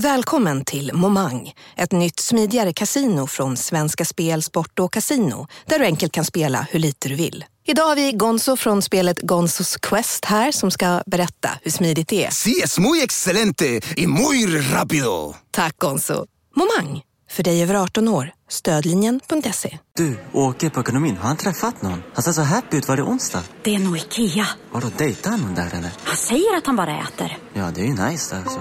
Välkommen till Momang, ett nytt smidigare casino från Svenska Spel, Sport och Casino där du enkelt kan spela hur lite du vill. Idag har vi Gonzo från spelet Gonzos Quest här som ska berätta hur smidigt det är. Sí, es muy excelente y muy rápido. Tack Gonzo. Momang, för dig över 18 år. Stödlinjen.se. Du, åker på ekonomin. Har han träffat någon? Han ser så happy ut. Var det onsdag? Det är nog Ikea. Har du dejtat någon där eller? Han säger att han bara äter. Ja, det är ju nice där alltså.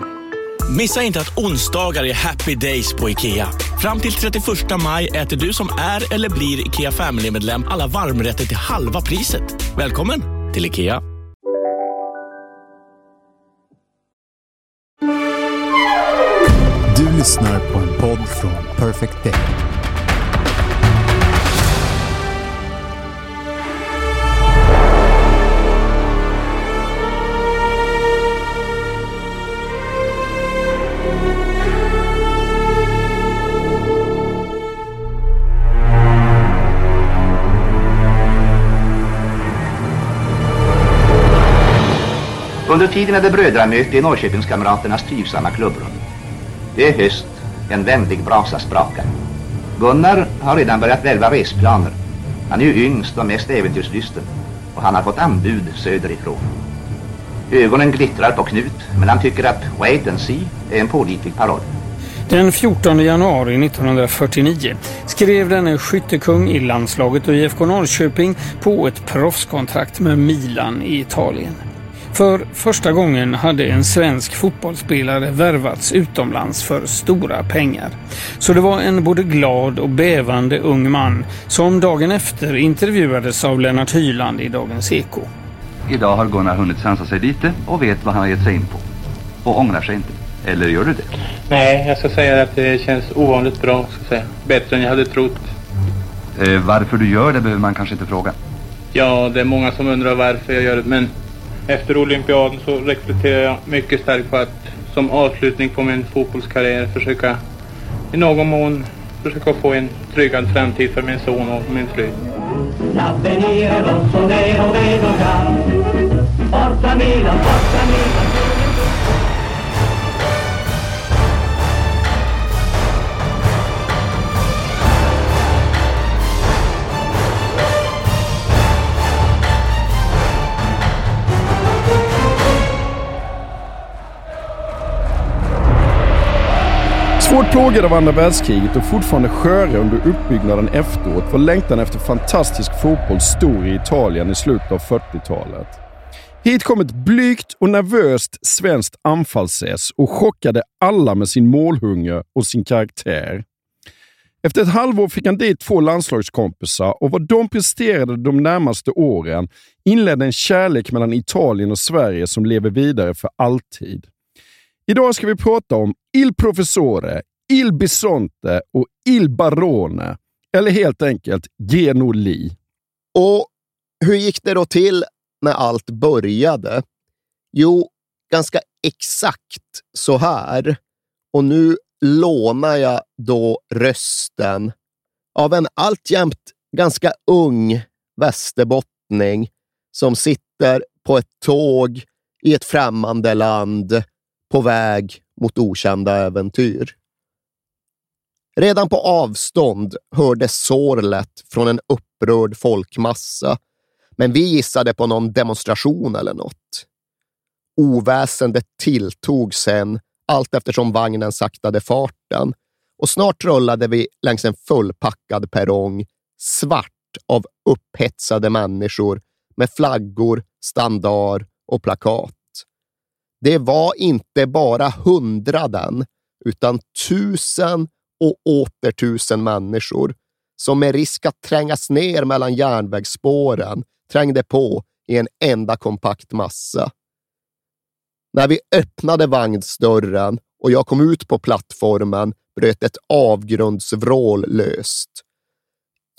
Missa inte att onsdagar är happy days på IKEA. Fram till 31 maj äter du som är eller blir IKEA Family-medlem alla varmrätter till halva priset. Välkommen till IKEA. Du lyssnar på en podd från Perfect Day. Under tiden är det brödramöte i Norrköpingskamraternas trivsamma klubbrum. Det är höst, en vänlig brasa sprakar. Gunnar har redan börjat välva resplaner. Han är ju yngst och mest äventyrslysten och han har fått anbud söderifrån. Ögonen glittrar på Knut, men han tycker att wait and see är en pålitlig paroll. Den 14 januari 1949 skrev denne skyttekung i landslaget och IFK Norrköping på ett proffskontrakt med Milan i Italien. För första gången hade en svensk fotbollsspelare värvats utomlands för stora pengar. Så det var en både glad och bävande ung man som dagen efter intervjuades av Lennart Hyland i Dagens Eko. Idag har Gunnar hunnit sansa sig lite och vet vad han har gett sig in på. Och ångrar sig inte. Eller gör du det? Nej, jag ska säga att det känns ovanligt bra. Ska säga. Bättre än jag hade trott. Eh, varför du gör det behöver man kanske inte fråga. Ja, det är många som undrar varför jag gör det, men efter olympiaden så reflekterar jag mycket starkt på att som avslutning på min fotbollskarriär försöka i någon mån försöka få en tryggad framtid för min son och min fru. L'avvenire rosso nero vedo già Forza Milan, forza Milan Hårt plågade av andra världskriget och fortfarande sköra under uppbyggnaden efteråt var längtan efter fantastisk fotboll stor i Italien i slutet av 40-talet. Hit kom ett blygt och nervöst svenskt anfallsäs och chockade alla med sin målhunger och sin karaktär. Efter ett halvår fick han dit två landslagskompisar och vad de presterade de närmaste åren inledde en kärlek mellan Italien och Sverige som lever vidare för alltid. Idag ska vi prata om Il Professore, Il Bisonte och Il Barone. Eller helt enkelt Geno Li. Och hur gick det då till när allt började? Jo, ganska exakt så här. Och nu lånar jag då rösten av en alltjämt ganska ung västerbottning som sitter på ett tåg i ett främmande land på väg mot okända äventyr. Redan på avstånd hördes sorlet från en upprörd folkmassa, men vi gissade på någon demonstration eller något. Oväsendet tilltog sen allt eftersom vagnen saktade farten och snart rullade vi längs en fullpackad perrong, svart av upphetsade människor med flaggor, standard och plakat. Det var inte bara hundraden, utan tusen och åter tusen människor som med risk att trängas ner mellan järnvägsspåren trängde på i en enda kompakt massa. När vi öppnade vagnsdörren och jag kom ut på plattformen bröt ett avgrundsvrål löst.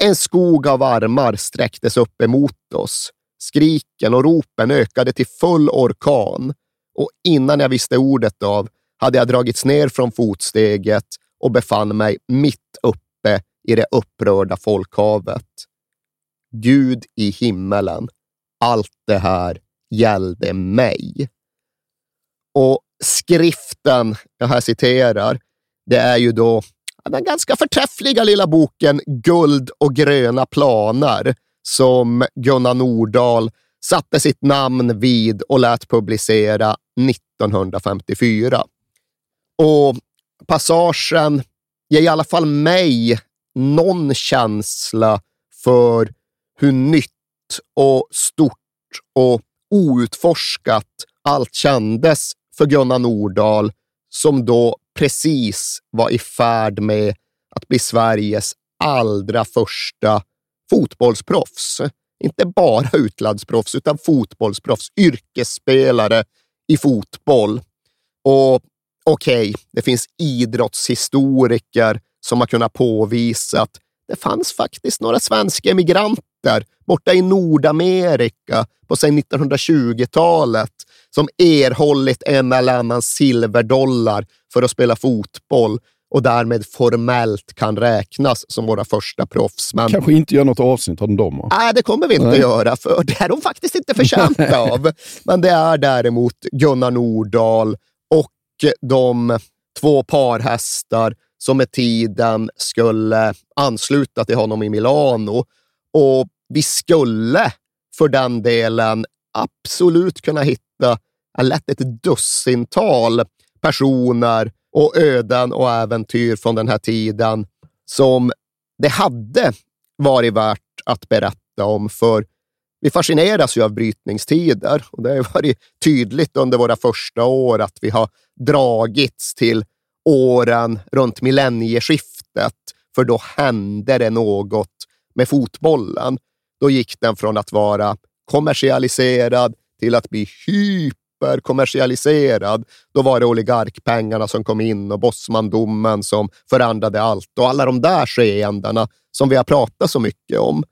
En skog av armar sträcktes upp emot oss. Skriken och ropen ökade till full orkan och innan jag visste ordet av hade jag dragits ner från fotsteget och befann mig mitt uppe i det upprörda folkhavet. Gud i himmelen, allt det här gällde mig. Och skriften jag här citerar, det är ju då den ganska förträffliga lilla boken Guld och gröna planer som Gunnar Nordahl satte sitt namn vid och lät publicera 1954. Och passagen ger i alla fall mig någon känsla för hur nytt och stort och outforskat allt kändes för Gunnar Nordahl som då precis var i färd med att bli Sveriges allra första fotbollsproffs. Inte bara utlandsproffs, utan fotbollsproffs, yrkesspelare i fotboll. Och okej, okay, det finns idrottshistoriker som har kunnat påvisa att det fanns faktiskt några svenska emigranter borta i Nordamerika på 1920-talet som erhållit en eller annan silverdollar för att spela fotboll och därmed formellt kan räknas som våra första proffs. Men... Kanske inte gör något avsnitt om dem? Nej, det kommer vi inte Nej. göra, för det är de faktiskt inte förtjänta av. Men det är däremot Gunnar Nordahl de två parhästar som med tiden skulle ansluta till honom i Milano. Och vi skulle för den delen absolut kunna hitta lätt ett dussintal personer och öden och äventyr från den här tiden som det hade varit värt att berätta om. För vi fascineras ju av brytningstider och det har varit tydligt under våra första år att vi har dragits till åren runt millennieskiftet, för då hände det något med fotbollen. Då gick den från att vara kommersialiserad till att bli hyperkommersialiserad. Då var det oligarkpengarna som kom in och bossmandomen som förändrade allt och alla de där skeendena som vi har pratat så mycket om.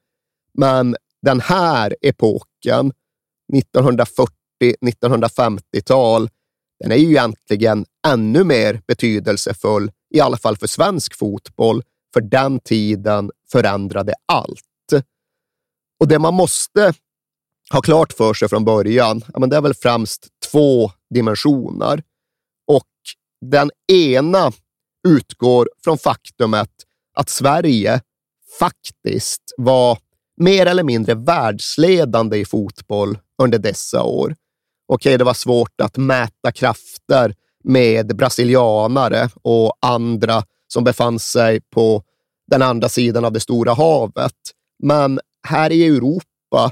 Men den här epoken, 1940-1950-tal, den är ju egentligen ännu mer betydelsefull, i alla fall för svensk fotboll, för den tiden förändrade allt. Och det man måste ha klart för sig från början, ja, men det är väl främst två dimensioner. Och den ena utgår från faktumet att Sverige faktiskt var mer eller mindre världsledande i fotboll under dessa år. Okej, det var svårt att mäta krafter med brasilianare och andra som befann sig på den andra sidan av det stora havet. Men här i Europa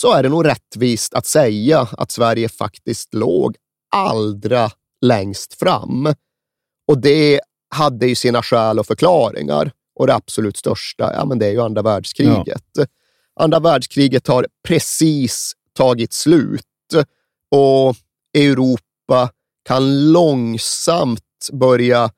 så är det nog rättvist att säga att Sverige faktiskt låg allra längst fram. Och det hade ju sina skäl och förklaringar. Och det absolut största, ja, men det är ju andra världskriget. Ja. Andra världskriget har precis tagit slut och Europa kan långsamt börja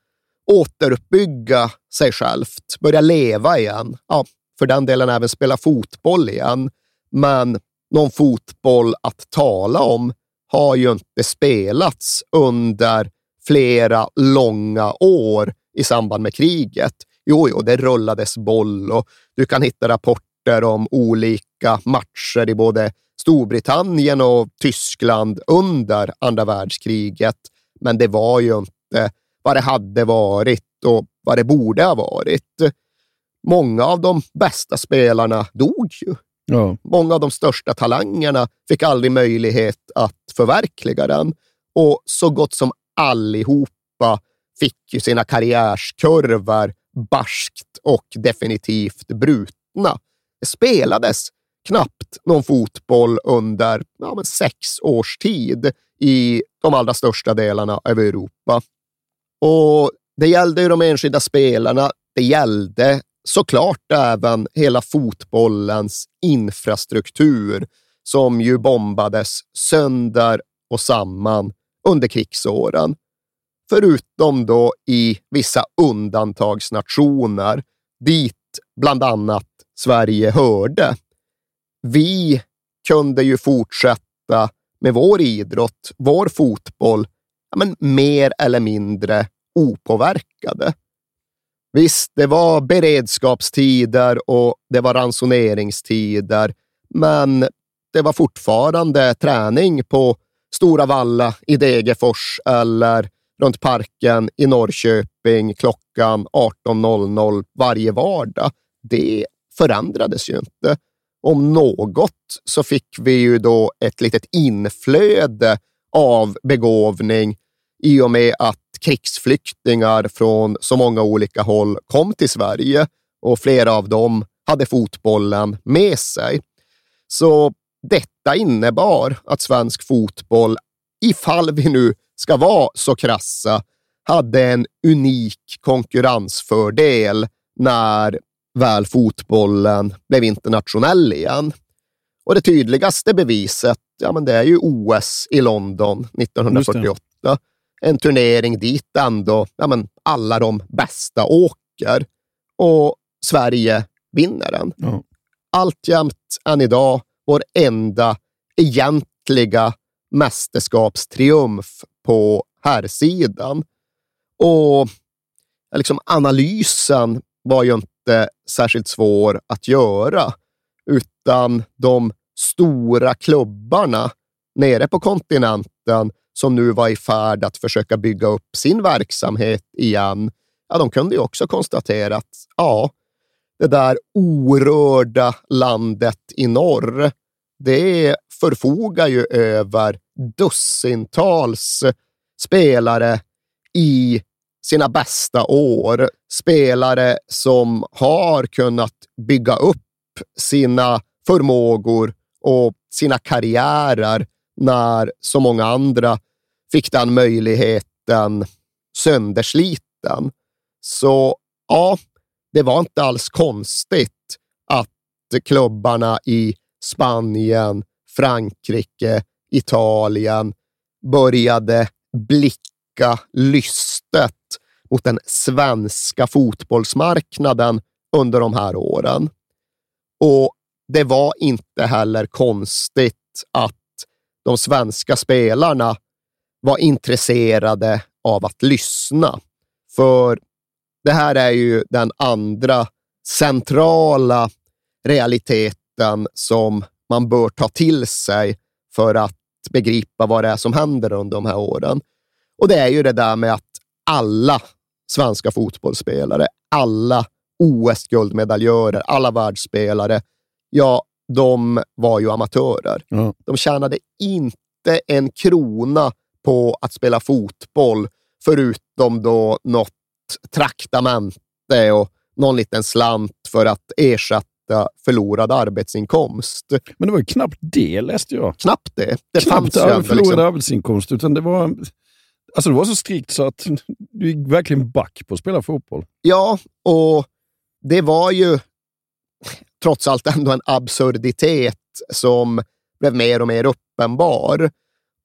återuppbygga sig självt, börja leva igen. Ja, för den delen även spela fotboll igen. Men någon fotboll att tala om har ju inte spelats under flera långa år i samband med kriget. Jo, jo, det rullades boll och du kan hitta rapporter om olika matcher i både Storbritannien och Tyskland under andra världskriget. Men det var ju inte vad det hade varit och vad det borde ha varit. Många av de bästa spelarna dog ju. Ja. Många av de största talangerna fick aldrig möjlighet att förverkliga den och så gott som allihopa fick ju sina karriärskurvor barskt och definitivt brutna. Det spelades knappt någon fotboll under ja, sex års tid i de allra största delarna av Europa. Och det gällde ju de enskilda spelarna. Det gällde såklart även hela fotbollens infrastruktur som ju bombades sönder och samman under krigsåren. Förutom då i vissa undantagsnationer dit bland annat Sverige hörde. Vi kunde ju fortsätta med vår idrott, vår fotboll, ja, men mer eller mindre opåverkade. Visst, det var beredskapstider och det var ransoneringstider, men det var fortfarande träning på Stora Valla i Degerfors eller runt parken i Norrköping klockan 18.00 varje vardag. Det förändrades ju inte. Om något så fick vi ju då ett litet inflöde av begåvning i och med att krigsflyktingar från så många olika håll kom till Sverige och flera av dem hade fotbollen med sig. Så detta innebar att svensk fotboll, ifall vi nu ska vara så krassa, hade en unik konkurrensfördel när väl fotbollen blev internationell igen. Och det tydligaste beviset, ja, men det är ju OS i London 1948. En turnering dit ändå ja, men alla de bästa åker och Sverige vinner den. Ja. Alltjämt än idag vår enda egentliga mästerskapstriumf på herrsidan. Och liksom, analysen var ju inte särskilt svår att göra, utan de stora klubbarna nere på kontinenten som nu var i färd att försöka bygga upp sin verksamhet igen, ja, de kunde ju också konstatera att ja, det där orörda landet i norr, det förfogar ju över dussintals spelare i sina bästa år. Spelare som har kunnat bygga upp sina förmågor och sina karriärer när så många andra fick den möjligheten söndersliten. Så ja, det var inte alls konstigt att klubbarna i Spanien, Frankrike, Italien började blicka lystet mot den svenska fotbollsmarknaden under de här åren. Och det var inte heller konstigt att de svenska spelarna var intresserade av att lyssna. För det här är ju den andra centrala realiteten som man bör ta till sig för att begripa vad det är som händer under de här åren. Och det är ju det där med att alla svenska fotbollsspelare, alla OS-guldmedaljörer, alla världsspelare, ja, de var ju amatörer. Ja. De tjänade inte en krona på att spela fotboll, förutom då något traktamente och någon liten slant för att ersätta förlorad arbetsinkomst. Men det var ju knappt det, läste jag. Knappt det. Det knappt fanns ju ändå förlorad liksom- arbetsinkomst, utan det var, alltså det var så strikt så att du gick verkligen back på att spela fotboll. Ja, och det var ju trots allt ändå en absurditet som blev mer och mer uppenbar.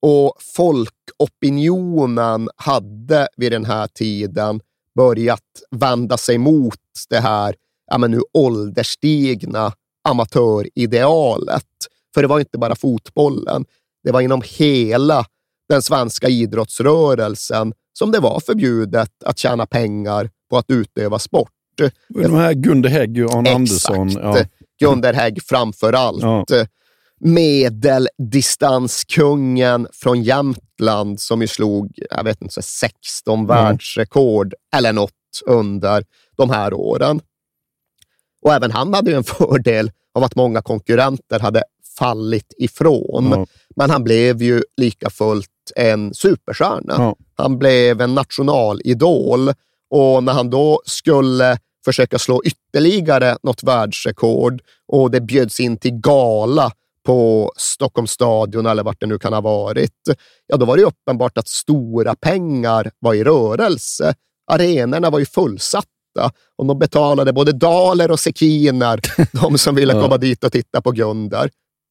Och folkopinionen hade vid den här tiden börjat vända sig mot det här ja, men nu ålderstigna amatöridealet. För det var inte bara fotbollen. Det var inom hela den svenska idrottsrörelsen som det var förbjudet att tjäna pengar på att utöva sport. De här Gunde Hägg och Arne. Andersson. Ja. Gunder Hägg framför allt. Ja. Medeldistanskungen från Jämtland som ju slog, jag vet inte, så 16 världsrekord eller något under de här åren. Och även han hade ju en fördel av att många konkurrenter hade fallit ifrån. Ja. Men han blev ju lika fullt en superstjärna. Ja. Han blev en nationalidol och när han då skulle försöka slå ytterligare något världsrekord och det bjöds in till gala på Stockholms stadion eller vart det nu kan ha varit, ja då var det uppenbart att stora pengar var i rörelse. Arenorna var ju fullsatta och de betalade både daler och sekiner, de som ville komma dit och titta på Gundar.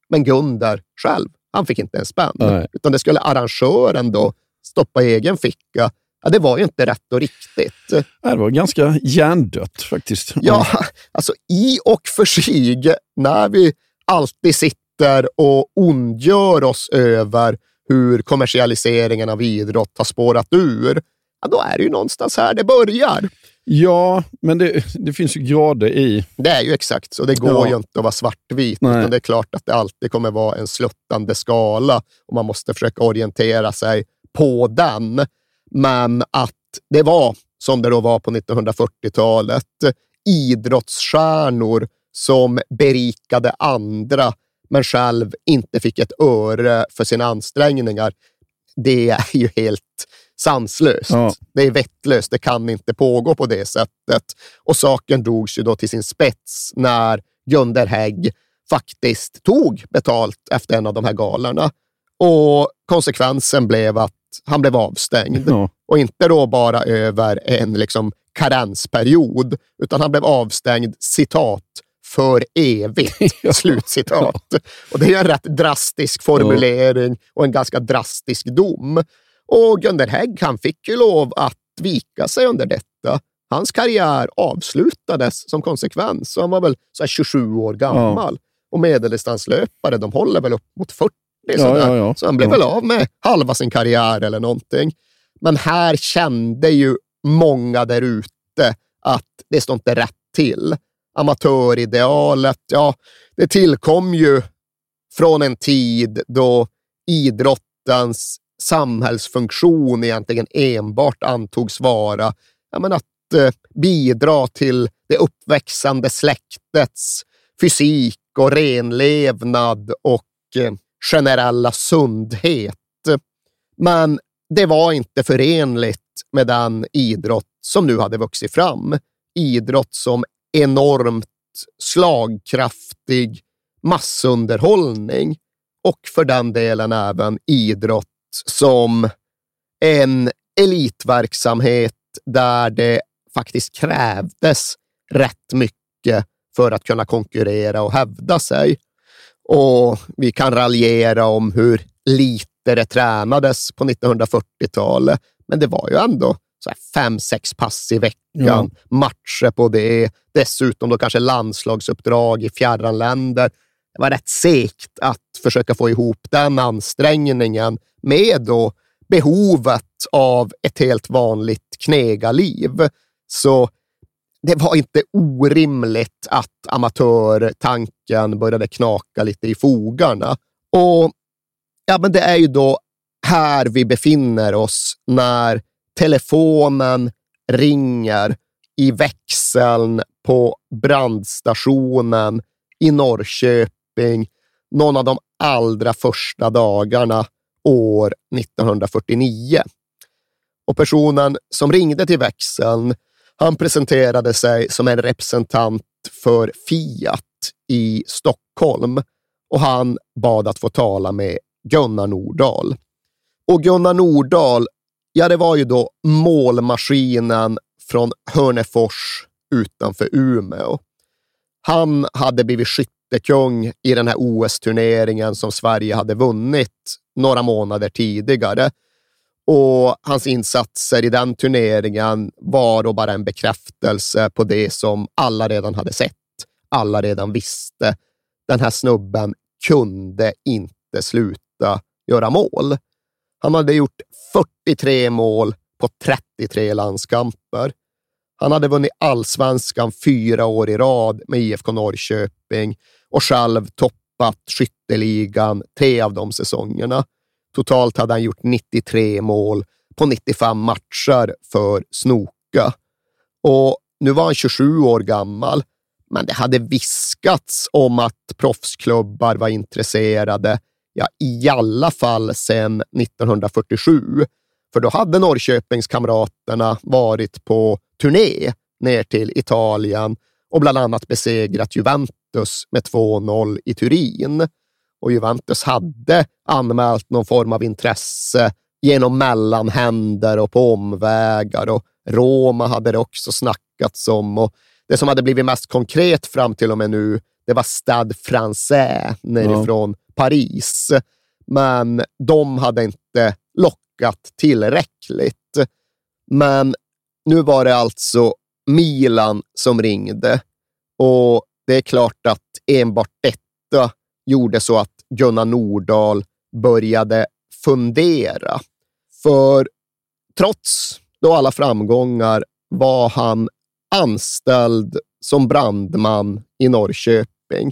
Men Gundar själv, han fick inte en spänn, Nej. utan det skulle arrangören då stoppa i egen ficka. Ja, det var ju inte rätt och riktigt. Det var ganska hjärndött faktiskt. Ja, alltså i och för sig, när vi alltid sitter och ondgör oss över hur kommersialiseringen av idrott har spårat ur, ja, då är det ju någonstans här det börjar. Ja, men det, det finns ju grader i... Det är ju exakt så. Det går Ja. ju inte att vara svartvit. Utan det är klart att det alltid kommer vara en sluttande skala och man måste försöka orientera sig på den. Men att det var, som det då var på 1940-talet, idrottsstjärnor som berikade andra men själv inte fick ett öre för sina ansträngningar. Det är ju helt sanslöst. Ja. Det är vettlöst. Det kan inte pågå på det sättet. Och saken drogs ju då till sin spets när Gunder Hägg faktiskt tog betalt efter en av de här galorna. Och konsekvensen blev att han blev avstängd. Ja. Och inte då bara över en liksom karensperiod, utan han blev avstängd, citat, för evigt. Slutcitat. Och det är en rätt drastisk formulering och en ganska drastisk dom. Och Gunder Hägg, han fick ju lov att vika sig under detta. Hans karriär avslutades som konsekvens. Så han var väl så här 27 år gammal. Och medeldistanslöpare, de håller väl upp mot 40. Ja, sådär. ja, ja. Så han blev Ja. väl av med halva sin karriär eller någonting. Men här kände ju många där ute att det står inte rätt till. Amatöridealet, ja, det tillkom ju från en tid då idrottens samhällsfunktion egentligen enbart antogs vara ja, men att eh, bidra till det uppväxande släktets fysik och renlevnad och eh, generella sundhet. Men det var inte förenligt med den idrott som nu hade vuxit fram. Idrott som enormt slagkraftig massunderhållning och för den delen även idrott som en elitverksamhet där det faktiskt krävdes rätt mycket för att kunna konkurrera och hävda sig. Och vi kan raljera om hur lite det tränades på 1940-talet, men det var ju ändå så här fem, sex pass i veckan, Ja. matcher på det, dessutom då kanske landslagsuppdrag i fjärran länder. Det var rätt segt att försöka få ihop den ansträngningen med då behovet av ett helt vanligt knegarliv. Så det var inte orimligt att amatörtanken började knaka lite i fogarna. Och ja, men det är ju då här vi befinner oss när telefonen ringer i växeln på brandstationen i Norrköping någon av de allra första dagarna år 1949. Och personen som ringde till växeln, han presenterade sig som en representant för Fiat i Stockholm och han bad att få tala med Gunnar Nordahl. Och Gunnar Nordahl, ja det var ju då målmaskinen från Hörnefors utanför Umeå. Han hade blivit skyttekung i den här OS-turneringen som Sverige hade vunnit några månader tidigare. Och hans insatser i den turneringen var då bara en bekräftelse på det som alla redan hade sett. Alla redan visste. Den här snubben kunde inte sluta göra mål. Han hade gjort 43 mål på 33 landskamper. Han hade vunnit allsvenskan fyra år i rad med IFK Norrköping och själv toppat skytteligan tre av de säsongerna. Totalt hade han gjort 93 mål på 95 matcher för Snoka. Och nu var han 27 år gammal, men det hade viskats om att proffsklubbar var intresserade, ja, i alla fall sedan 1947. För då hade Norrköpingskamraterna varit på turné ner till Italien och bland annat besegrat Juventus med 2-0 i Turin. Och Juventus hade anmält någon form av intresse genom mellanhänder och på omvägar och Roma hade det också snackats om. Och det som hade blivit mest konkret fram till och med nu, det var Stade Français nerifrån Paris. Men de hade inte lockat tillräckligt. Men nu var det alltså Milan som ringde och det är klart att enbart detta gjorde så att Gunnar Nordahl började fundera. För trots då alla framgångar var han anställd som brandman i Norrköping.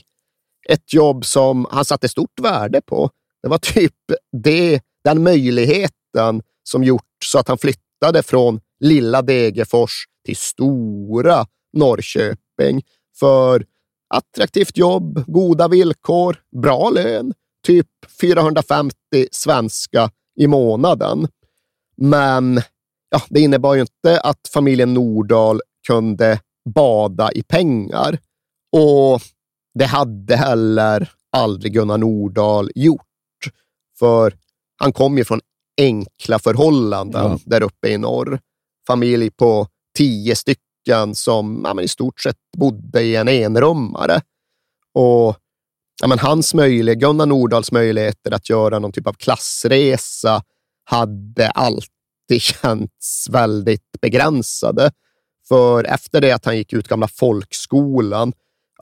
Ett jobb som han satte stort värde på. Det var typ det, den möjligheten som gjort så att han flyttade från lilla Degerfors till stora Norrköping. För attraktivt jobb, goda villkor, bra lön, typ 450 svenska i månaden. Men ja, det innebar ju inte att familjen Nordahl kunde bada i pengar. Och det hade heller aldrig Gunnar Nordahl gjort. För han kom ju från enkla förhållanden Ja. där uppe i norr. Familj på tio stycken som ja, men i stort sett bodde i en enrummare. Och ja, men hans möjlighet, Gunnar Nordahls möjligheter att göra någon typ av klassresa hade alltid känts väldigt begränsade. För efter det att han gick ut gamla folkskolan,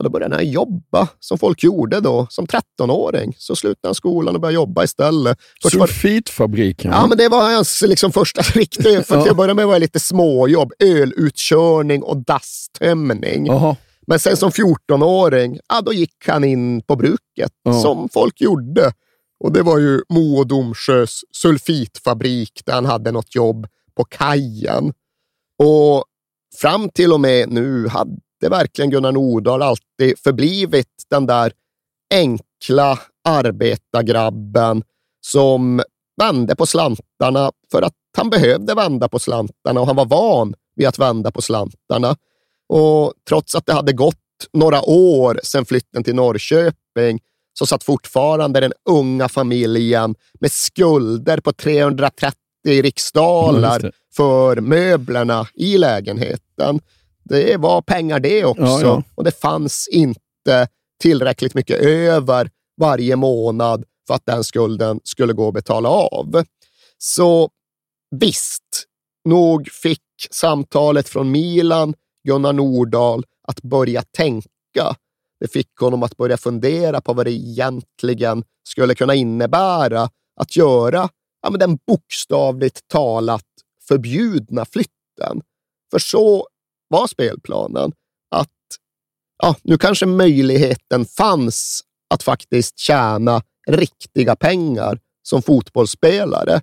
ja, då började han jobba som folk gjorde då. Som 13-åring så slutade han skolan och började jobba istället. Först var- Sulfitfabriken. Ja, men det var hans liksom, första riktiga... För Ja. till att börja med var det lite småjobb. Ölutkörning och dasstömning. Jaha. Men sen som 14-åring, ja, då gick han in på bruket, Ja. som folk gjorde. Och det var ju Mo och Domsjös sulfitfabrik där han hade något jobb på kajen. Och fram till och med nu hade verkligen Gunnar Nordahl alltid förblivit den där enkla arbetargrabben som vände på slantarna för att han behövde vända på slantarna och han var van vid att vända på slantarna. Och trots att det hade gått några år sedan flytten till Norrköping så satt fortfarande den unga familjen med skulder på 330 Ja, just riksdaler det. för möblerna i lägenheten. Det var pengar det också Ja, ja. och det fanns inte tillräckligt mycket över varje månad för att den skulden skulle gå att betala av. Så visst, nog fick samtalet från Milan Gunnar Nordahl att börja tänka. Det fick honom att börja fundera på vad det egentligen skulle kunna innebära att göra ja, men den bokstavligt talat förbjudna flytten. För så var spelplanen. Att ja, nu kanske möjligheten fanns att faktiskt tjäna riktiga pengar som fotbollsspelare.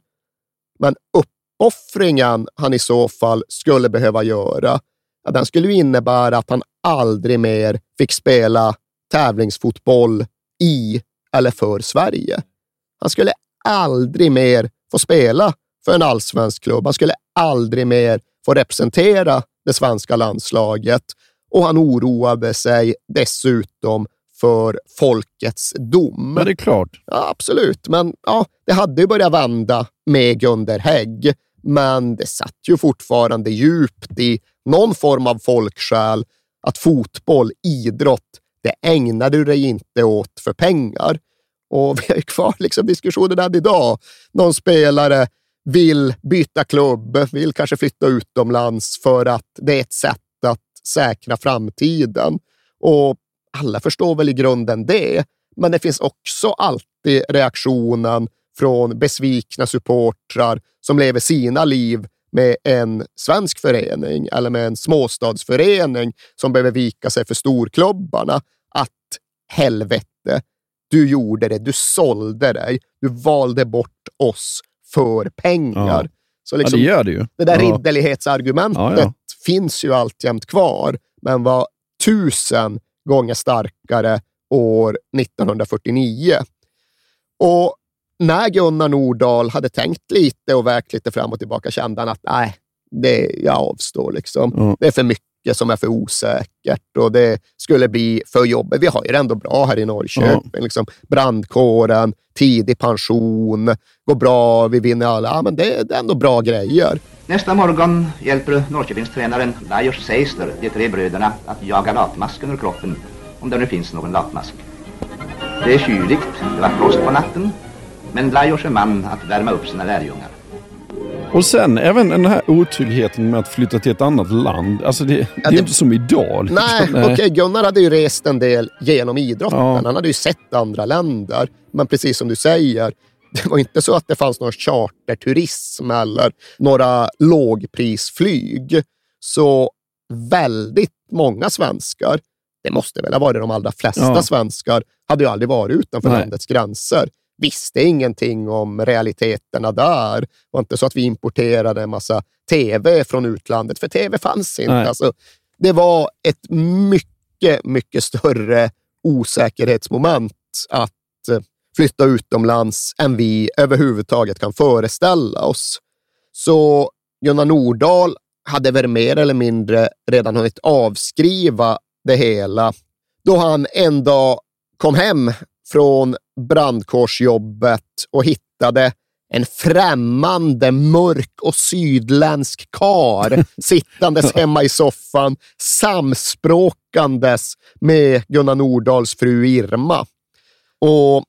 Men uppoffringen han i så fall skulle behöva göra, ja, den skulle innebära att han aldrig mer fick spela tävlingsfotboll i eller för Sverige. Han skulle aldrig mer få spela för en allsvensk klubb. Han skulle aldrig mer få representera det svenska landslaget och han oroade sig dessutom för folkets dom. Ja, det är klart. Ja, absolut, men ja, det hade ju börjat vända med Gunder Hägg, men det satt ju fortfarande djupt i någon form av folksjäl att fotboll, idrott, det ägnade du dig inte åt för pengar. Och vi har ju kvar liksom diskussionen än idag. Någon spelare vill byta klubb, vill kanske flytta utomlands för att det är ett sätt att säkra framtiden. Och alla förstår väl i grunden det, men det finns också alltid reaktionen från besvikna supportrar som lever sina liv med en svensk förening eller med en småstadsförening som behöver vika sig för storklubbarna. Att helvete, du gjorde det, du sålde dig, du valde bort oss för pengar. Ja. Så liksom, ja, det gör det ju. det där ja. ridderlighetsargumentet Ja, finns ju alltjämt kvar, men var tusen gånger starkare år 1949. Och när Gunnar Nordahl hade tänkt lite och vägt lite fram och tillbaka kände han att nej, det, jag avstår. Liksom. Det är för mycket som är för osäkert och det skulle bli för jobbigt. Vi har ju det ändå bra här i Norrköping. Liksom brandkåren, tidig pension, går bra, vi vinner alla. Ja, men det, det är ändå bra grejer. Nästa morgon hjälper Norrköpingstränaren Lajos Seisler de tre bröderna att jaga latmasken ur kroppen, om det nu finns någon latmask. Det är kyligt, det var frost på natten, men Lajos är man att värma upp sina lärjungar. Och sen även den här otryggheten med att flytta till ett annat land. Alltså det, det är det- inte som idag. liksom. Nej, okej, Gunnar hade ju rest en del genom idrotten. Ja. Han hade ju sett andra länder. Men precis som du säger, det var inte så att det fanns någon charterturism eller några lågprisflyg. Så väldigt många svenskar, det måste väl ha varit de allra flesta Ja. svenskar, hade ju aldrig varit utanför Nej. landets gränser. Visste ingenting om realiteterna där. Det var inte så att vi importerade en massa tv från utlandet, för tv fanns inte. Alltså, det var ett mycket, mycket större osäkerhetsmoment att eh, flytta utomlands än vi överhuvudtaget kan föreställa oss. Så Gunnar Nordahl hade väl mer eller mindre redan hunnit avskriva det hela då han en dag kom hem från brandkårsjobbet och hittade en främmande, mörk och sydländsk kar sittandes hemma i soffan, samspråkandes med Gunnar Nordahls fru Irma. Och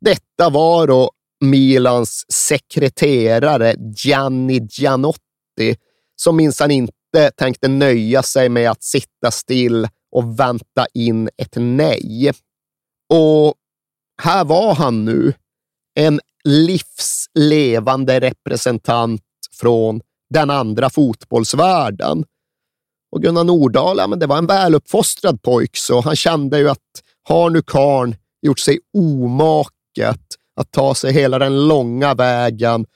detta var då Milans sekreterare Gianni Gianotti som minsann inte tänkte nöja sig med att sitta still och vänta in ett nej. Och här var han nu, en livslevande representant från den andra fotbollsvärlden. Och Gunnar Nordahl, ja, men det var en väluppfostrad pojk, så han kände ju att har nu karn gjort sig omaket att ta sig hela den långa vägen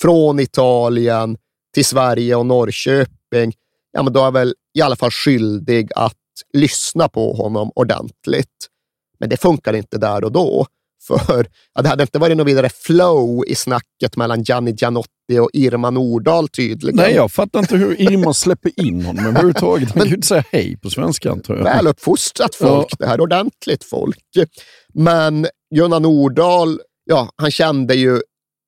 från Italien till Sverige och Norrköping, ja, men då är jag väl i alla fall skyldig att lyssna på honom ordentligt. Men det funkar inte där och då. För ja, det hade inte varit något vidare flow i snacket mellan Gianni Gianotti och Irma Nordahl tydligen. Nej, jag fattar inte hur Irma släpper in honom överhuvudtaget. Han kan ju inte säga hej på svenska antar jag. Väluppfostrat folk det här, ordentligt folk. Men Gunnar Nordahl, ja, han kände ju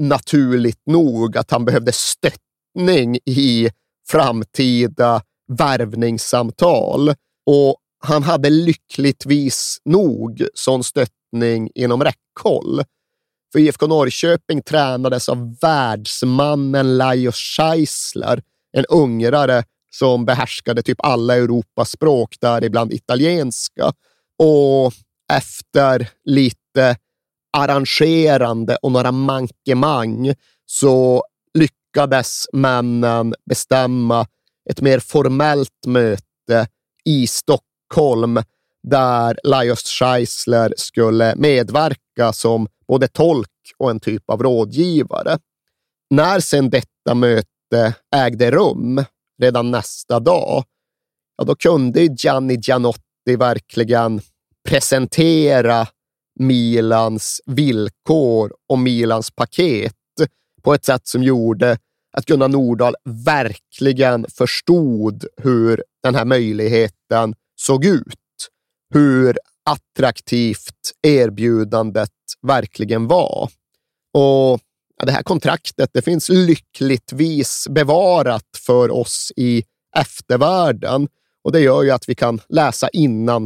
naturligt nog att han behövde stöttning i framtida värvningssamtal. Och han hade lyckligtvis nog sån stöttning inom räckhåll. För IFK Norrköping tränades av världsmannen Lajos Scheisler, en ungrare som behärskade typ alla Europas språk, däribland italienska. Och efter lite arrangerande och några mankemang så lyckades männen bestämma ett mer formellt möte i Stockholm där Lajos Scheisler skulle medverka som både tolk och en typ av rådgivare. När sedan detta möte ägde rum redan nästa dag, ja, då kunde Gianni Gianotti verkligen presentera Milans villkor och Milans paket på ett sätt som gjorde att Gunnar Nordahl verkligen förstod hur den här möjligheten såg ut. Hur attraktivt erbjudandet verkligen var. Och Det här kontraktet det finns lyckligtvis bevarat för oss i eftervärlden och det gör ju att vi kan läsa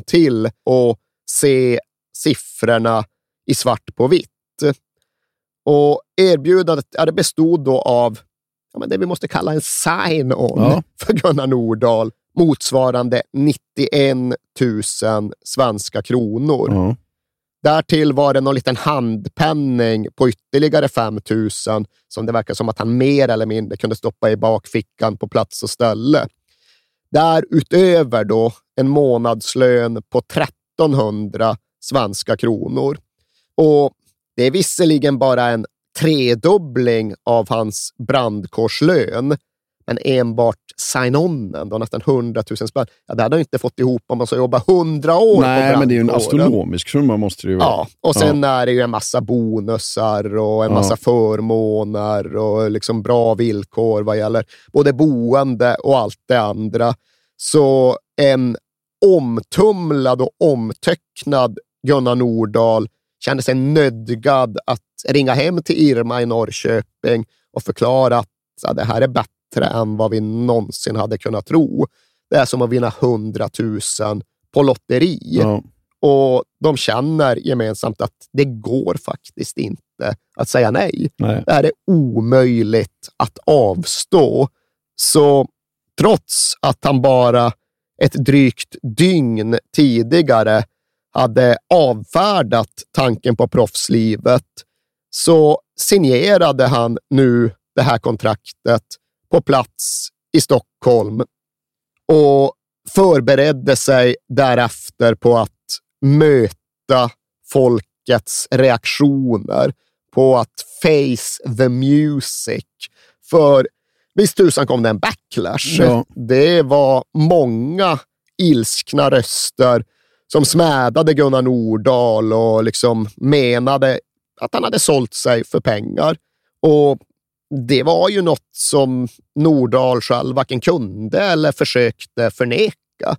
till och se siffrorna i svart på vitt. Och Erbjudandet ja, det bestod då av ja, men det vi måste kalla en sign-on Ja. för Gunnar Nordahl motsvarande 91 000 svenska kronor. Ja. Därtill var det någon liten handpenning på ytterligare 5 000 som det verkar som att han mer eller mindre kunde stoppa i bakfickan på plats och ställe. Därutöver då en månadslön på 1300 svenska kronor. Och det är visserligen bara en tredubbling av hans brandkårslön, men enbart sign-onen, då nästan 100 000 spänn, ja, det hade han inte fått ihop om man ska jobba 100 år Nej, men det är ju en astronomisk summa måste det ju vara. Ja, och sen är det ju en massa bonusar och en Ja. massa förmåner och liksom bra villkor vad gäller både boende och allt det andra. Så en omtumlad och omtöcknad Gunnar Nordahl kände sig nödgad att ringa hem till Irma i Norrköping och förklara att ja, det här är bättre än vad vi någonsin hade kunnat tro. Det är som att vinna 100 000 på lotteri. Ja. Och de känner gemensamt att det går faktiskt inte att säga nej. Nej. Det här är omöjligt att avstå. Så trots att han bara ett drygt dygn tidigare hade avfärdat tanken på proffslivet så signerade han nu det här kontraktet på plats i Stockholm. Och förberedde sig därefter på att möta folkets reaktioner, på att face the music. För visst tusan kom det en backlash. Ja. Det var många ilskna röster som smädade Gunnar Nordahl och liksom menade att han hade sålt sig för pengar. Och det var ju något som Nordahl själv varken kunde eller försökte förneka.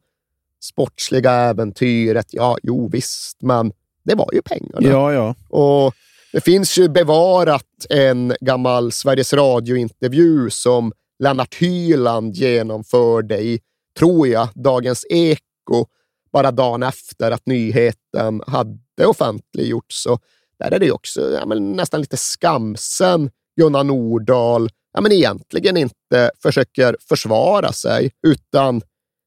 Sportsliga äventyret, ja, jo visst, men det var ju pengarna. Ja, ja. Och det finns ju bevarat en gammal Sveriges Radio-intervju som Lennart Hyland genomförde i, tror jag, Dagens Eko bara dagen efter att nyheten hade offentliggjorts. Så där är det ju också ja, nästan lite skamsen Gunnar Nordahl ja, men egentligen inte försöker försvara sig, utan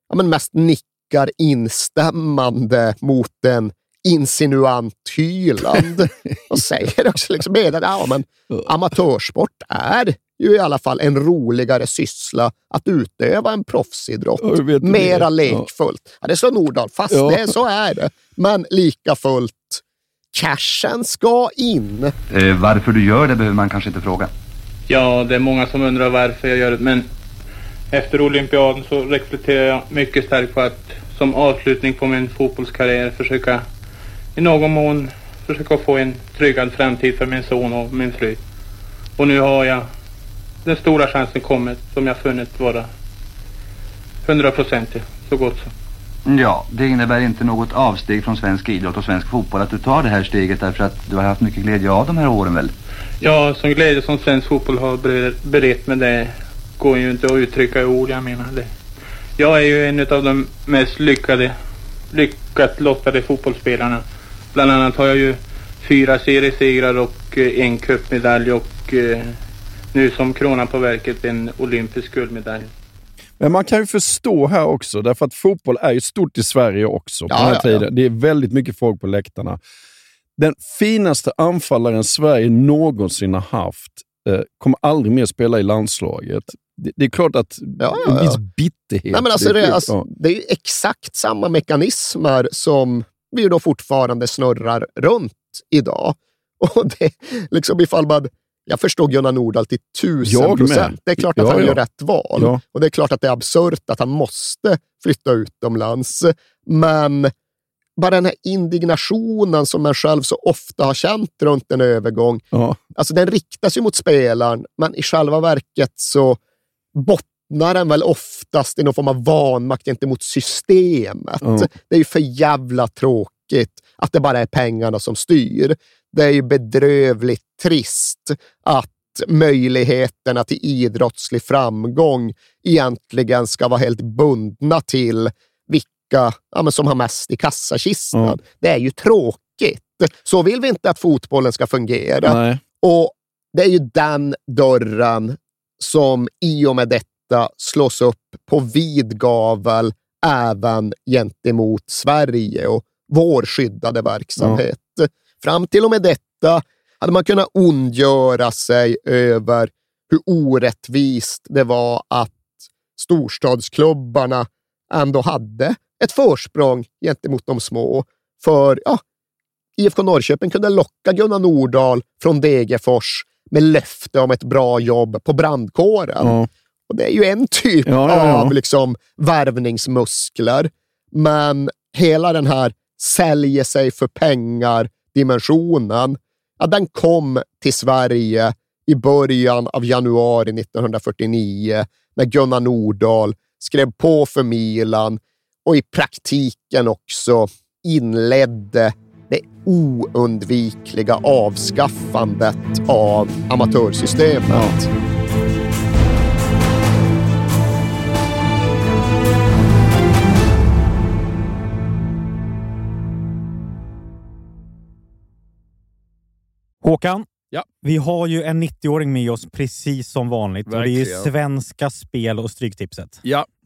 ja, men mest nickar instämmande mot en insinuant Hyland och säger också liksom att ja, men amatörsport är ju i alla fall en roligare syssla att utöva en proffsidrott. Vet det. Mera Ja. lekfullt. Ja, det slår Nordahl fast. Ja. Det, så är det. Men lika fullt, cashen ska in. Eh, varför du gör det behöver man kanske inte fråga. Ja, det är många som undrar varför jag gör det, men efter olympiaden så reflekterar jag mycket starkt på att som avslutning på min fotbollskarriär försöka i någon mån försöka få en tryggad framtid för min son och min fru. Och nu har jag den stora chansen kommit som jag funnit vara hundraprocentig, så gott som. Ja, det innebär inte något avsteg från svensk idrott och svensk fotboll att du tar det här steget därför att du har haft mycket glädje av de här åren väl? Ja, som glädje som svensk fotboll har berett men det går ju inte att uttrycka i ord, jag menar det. Jag är ju en av de mest lyckade, lyckat lottade fotbollsspelarna. Bland annat har jag ju fyra seriesegrar och eh, en cupmedalj och eh, nu som kronan på verket en olympisk guldmedalj. Men man kan ju förstå här också, därför att fotboll är ju stort i Sverige också. På Ja, den här tiden. ja. Det är väldigt mycket folk på läktarna. Den finaste anfallaren Sverige någonsin har haft eh, kommer aldrig mer spela i landslaget. Det, det är klart att ja, en ja. viss bitterhet. Nej, men alltså, det, det, är alltså, ja. det är exakt samma mekanismer som vi då fortfarande snurrar runt idag. Och det, liksom ifall man, jag förstår Gunnar Nordahl till tusen procent. Det är klart att Ja, han ja. gör rätt val. Ja. Och det är klart att det är absurt att han måste flytta utomlands. Men bara den här indignationen som man själv så ofta har känt runt en övergång, alltså den riktas ju mot spelaren, men i själva verket så bottnar den väl oftast i någon form av vanmakt gentemot systemet. Det är ju för jävla tråkigt att det bara är pengarna som styr. Det är ju bedrövligt trist att möjligheterna till idrottslig framgång egentligen ska vara helt bundna till vilka ja, som har mest i kassakistan. Ja. Det är ju tråkigt. Så vill vi inte att fotbollen ska fungera. Nej. Och det är ju den dörren som i och med detta slås upp på vid gavel även gentemot Sverige och vår skyddade verksamhet. Fram till och med detta hade man kunnat ondgöra sig över hur orättvist det var att storstadsklubbarna ändå hade ett försprång gentemot de små. För ja, IFK Norrköping kunde locka Gunnar Nordahl från Degerfors med löfte om ett bra jobb på brandkåren. Ja. Och det är ju en typ Ja, ja, av liksom värvningsmuskler. Men hela den här säljer sig för dimensionen, ja, den kom till Sverige i början av januari 1949 när Gunnar Nordahl skrev på för Milan och i praktiken också inledde det oundvikliga avskaffandet av amatörsystemet. Håkan, Ja. vi har ju en 90-åring med oss precis som vanligt. Och det är ju Verkligen. Svenska Spel och Stryktipset. Ja.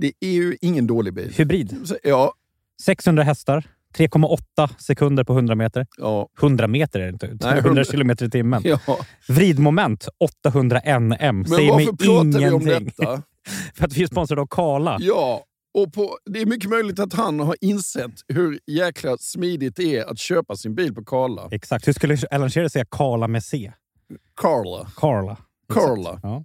Det är ju ingen dålig bil. Hybrid. Ja, 600 hästar. 3,8 sekunder på 100 meter. ja, 100 meter är det inte. Nej, 100 100 kilometer i timmen. ja. Vridmoment 800 NM. Men Säger varför pratar vi om ingenting. detta? För att vi är sponsrade av Kala. Ja, och på, det är mycket möjligt att han har insett hur jäkla smidigt det är att köpa sin bil på Karla. Exakt. Hur skulle Alan Shearer säga Kala med C? Karla. Carla. Karla. Ja.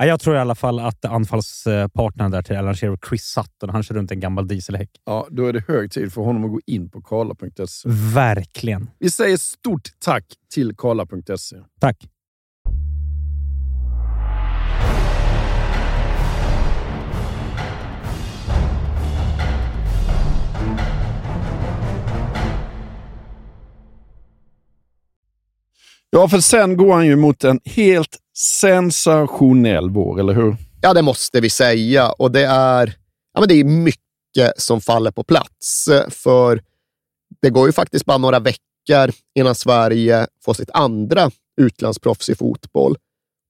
Ja, jag tror i alla fall att anfallspartnern där till Alan Shearer, Chris Sutton, han kör runt en gammal dieselhäck. Ja, då är det hög tid för honom att gå in på karla.se. Verkligen. Vi säger stort tack till karla.se. Tack. Ja, för sen går han ju mot en helt sensationell vår, eller hur? Ja, det måste vi säga. Och det är, ja, men det är mycket som faller på plats. Eh, för det går ju faktiskt bara några veckor innan Sverige får sitt andra utlandsproffs i fotboll.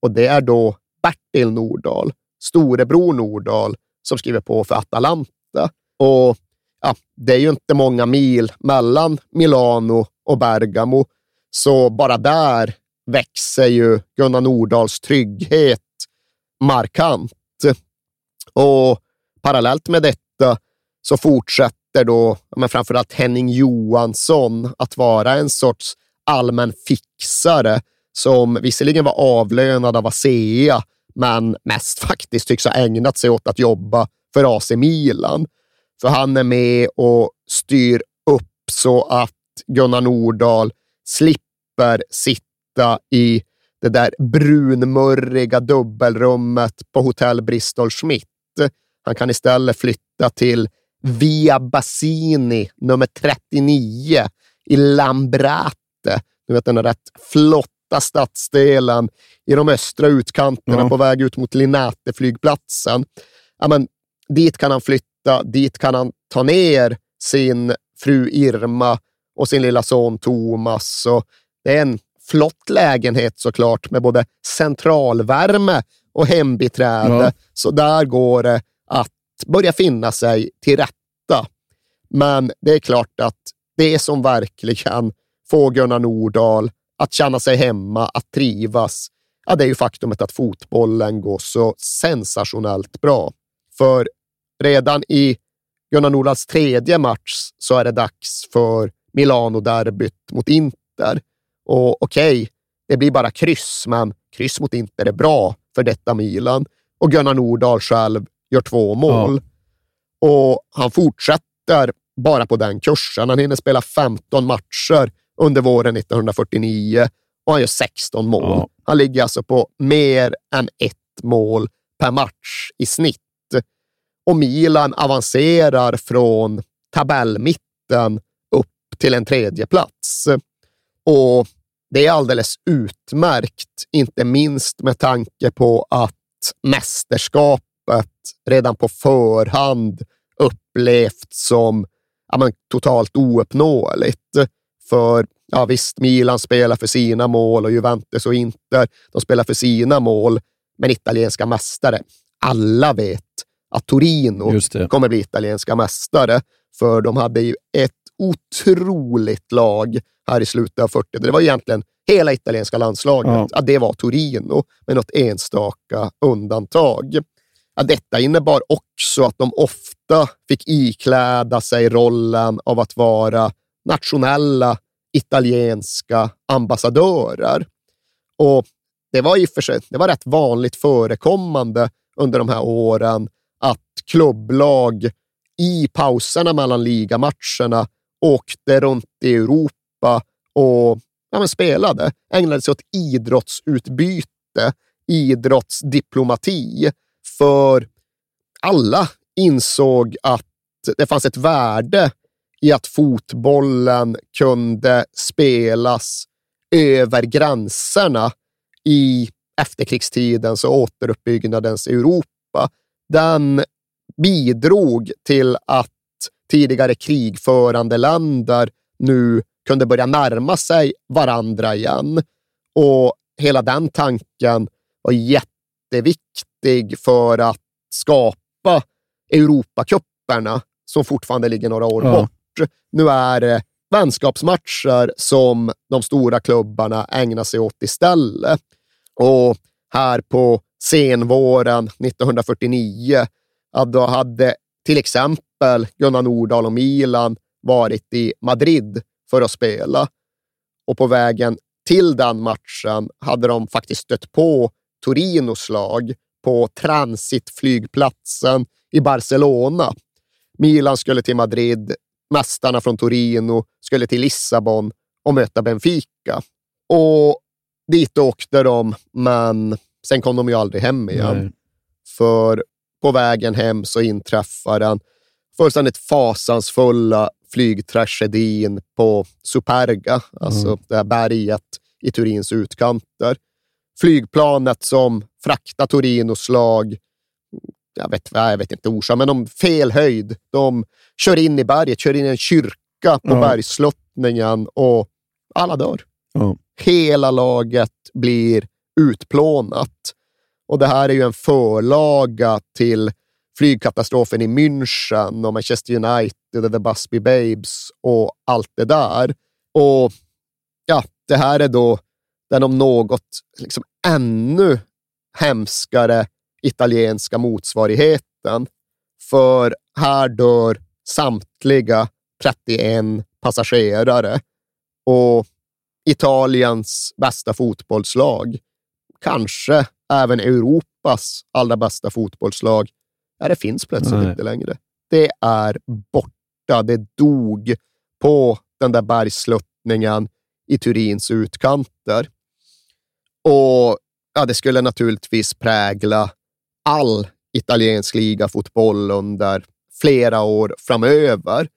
Och det är då Bertil Nordahl, storebror Nordahl, som skriver på för Atalanta. Och ja, det är ju inte många mil mellan Milano och Bergamo, så bara där växer ju Gunnar Nordahls trygghet markant. Och parallellt med detta så fortsätter då men framförallt Henning Johansson att vara en sorts allmän fixare som visserligen var avlönad av ASEA, men mest faktiskt tycks ha ägnat sig åt att jobba för AC Milan. För han är med och styr upp så att Gunnar Nordahl slipper sitt sitta i det där brunmurriga dubbelrummet på hotell Bristol Schmidt. Han kan istället flytta till Via Bassini nummer 39 i Lambrate. Du vet den där rätt flotta stadsdelen i de östra utkanterna Ja. på väg ut mot Linate-flygplatsen. Ja, men, dit kan han flytta, dit kan han ta ner sin fru Irma och sin lilla son Thomas. Och det är en flott lägenhet såklart med både centralvärme och hembiträde. Ja. Så där går det att börja finna sig till rätta. Men det är klart att det som verkligen får Gunnar Nordahl att känna sig hemma, att trivas, ja, det är ju faktumet att fotbollen går så sensationellt bra. För redan i Gunnar Nordahls tredje match så är det dags för Milano-derbyt mot Inter. Och okej, det blir bara kryss, men kryss mot Inter är bra för detta Milan. Och Gunnar Nordahl själv gör två mål. Och han fortsätter bara på den kursen. Han hinner spela 15 matcher under våren 1949 och han gör 16 mål. Ja. Han ligger alltså på mer än ett mål per match i snitt. Och Milan avancerar från tabellmitten upp till en tredje plats. Och det är alldeles utmärkt, inte minst med tanke på att mästerskapet redan på förhand upplevts som ja, men, totalt ouppnåeligt. För ja, visst, Milan spelar för sina mål och Juventus och Inter, de spelar för sina mål. Men italienska mästare, alla vet att Torino kommer bli italienska mästare. För de hade ju ett otroligt lag här i slutet av 40 Det var egentligen hela italienska landslaget. Ja. Ja. det var Torino, med något enstaka undantag. Ja, detta innebar också att de ofta fick ikläda sig rollen av att vara nationella italienska ambassadörer. Och det var i och för sig det var rätt vanligt förekommande under de här åren att klubblag i pauserna mellan ligamatcherna åkte runt i Europa och ja, men spelade, ägnade sig åt idrottsutbyte, idrottsdiplomati. För alla insåg att det fanns ett värde i att fotbollen kunde spelas över gränserna i efterkrigstidens och återuppbyggnadens Europa. Den bidrog till att tidigare krigförande länder nu kunde börja närma sig varandra igen. Och hela den tanken var jätteviktig för att skapa Europacuperna som fortfarande ligger några år Ja. bort. Nu är det vänskapsmatcher som de stora klubbarna ägnar sig åt istället. Och här på senvåren 1949, ja, då hade till exempel Gunnar Nordahl och Milan varit i Madrid för att spela. Och på vägen till den matchen hade de faktiskt stött på Torinos lag på transitflygplatsen i Barcelona. Milan skulle till Madrid, mästarna från Torino skulle till Lissabon och möta Benfica. Och dit åkte de, men sen kom de ju aldrig hem igen. Nej. För på vägen hem så inträffar den fullständigt fasansfulla flygtragedin på Superga, alltså Mm. det här berget i Turins utkanter. Flygplanet som fraktar Torinos lag, jag vet, jag vet inte orsak, men de fel höjd. De kör in i berget, kör in i en kyrka på Ja. bergsluttningen och alla dör. Ja. Hela laget blir utplånat. Och det här är ju en förlaga till flygkatastrofen i München och Manchester United och The Busby Babes och allt det där. Och ja, det här är då den om något liksom ännu hemskare italienska motsvarigheten. För här dör samtliga 31 passagerare och Italiens bästa fotbollslag, kanske även Europas allra bästa fotbollslag, ja, det finns plötsligt Nej. inte längre. Det är borta. Det dog på den där bergsluttningen i Turins utkanter. Och ja, det skulle naturligtvis prägla all italiensk ligafotboll under flera år framöver.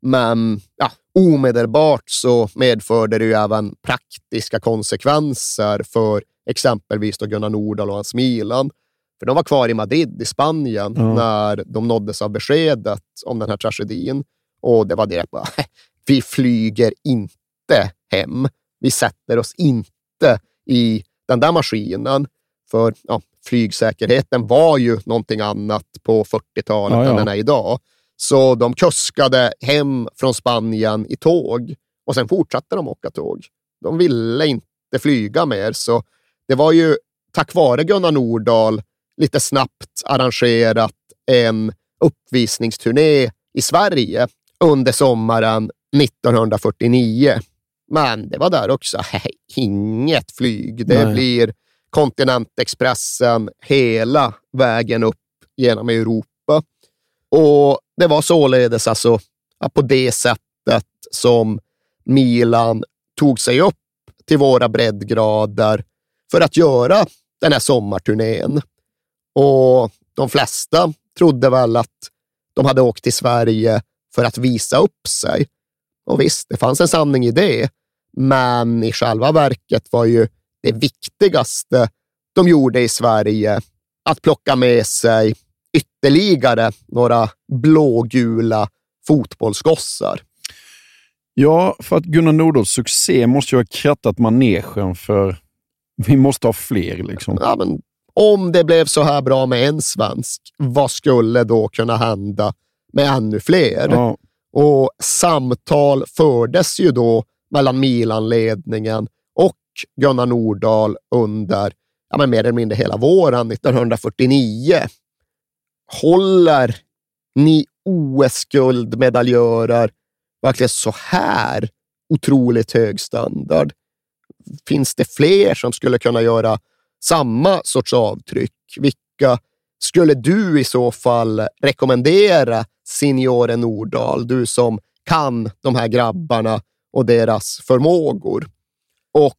Men ja, omedelbart så medförde det ju även praktiska konsekvenser för exempelvis då Gunnar Nordahl och hans Milan. För de var kvar i Madrid i Spanien Ja. när de nåddes av beskedet om den här tragedin. Och det var direkt bara, vi flyger inte hem. Vi sätter oss inte i den där maskinen. För ja, flygsäkerheten var ju någonting annat på 40-talet Ja, ja. än den är idag. Så de kuskade hem från Spanien i tåg och sen fortsatte de åka tåg. De ville inte flyga mer, så det var ju tack vare Gunnar Nordahl lite snabbt arrangerat en uppvisningsturné i Sverige under sommaren 1949. Men det var där också, inget flyg. Det Nej. blir Kontinentexpressen hela vägen upp genom Europa. Och det var således alltså på det sättet som Milan tog sig upp till våra breddgrader för att göra den här sommarturnén. Och de flesta trodde väl att de hade åkt till Sverige för att visa upp sig. Och visst, det fanns en sanning i det. Men i själva verket var ju det viktigaste de gjorde i Sverige att plocka med sig ytterligare några blågula fotbollsgossar. Ja, för att Gunnar Nordahls succé måste ju ha krattat manegen för vi måste ha fler. Liksom. Ja, men om det blev så här bra med en svensk, vad skulle då kunna hända med ännu fler? Ja. Och samtal fördes ju då mellan Milan-ledningen och Gunnar Nordahl under ja, men mer eller mindre hela våren 1949. Håller ni OS-guldmedaljörer verkligen så här otroligt hög standard? Finns det fler som skulle kunna göra samma sorts avtryck? Vilka skulle du i så fall rekommendera Signore Nordahl, du som kan de här grabbarna och deras förmågor? Och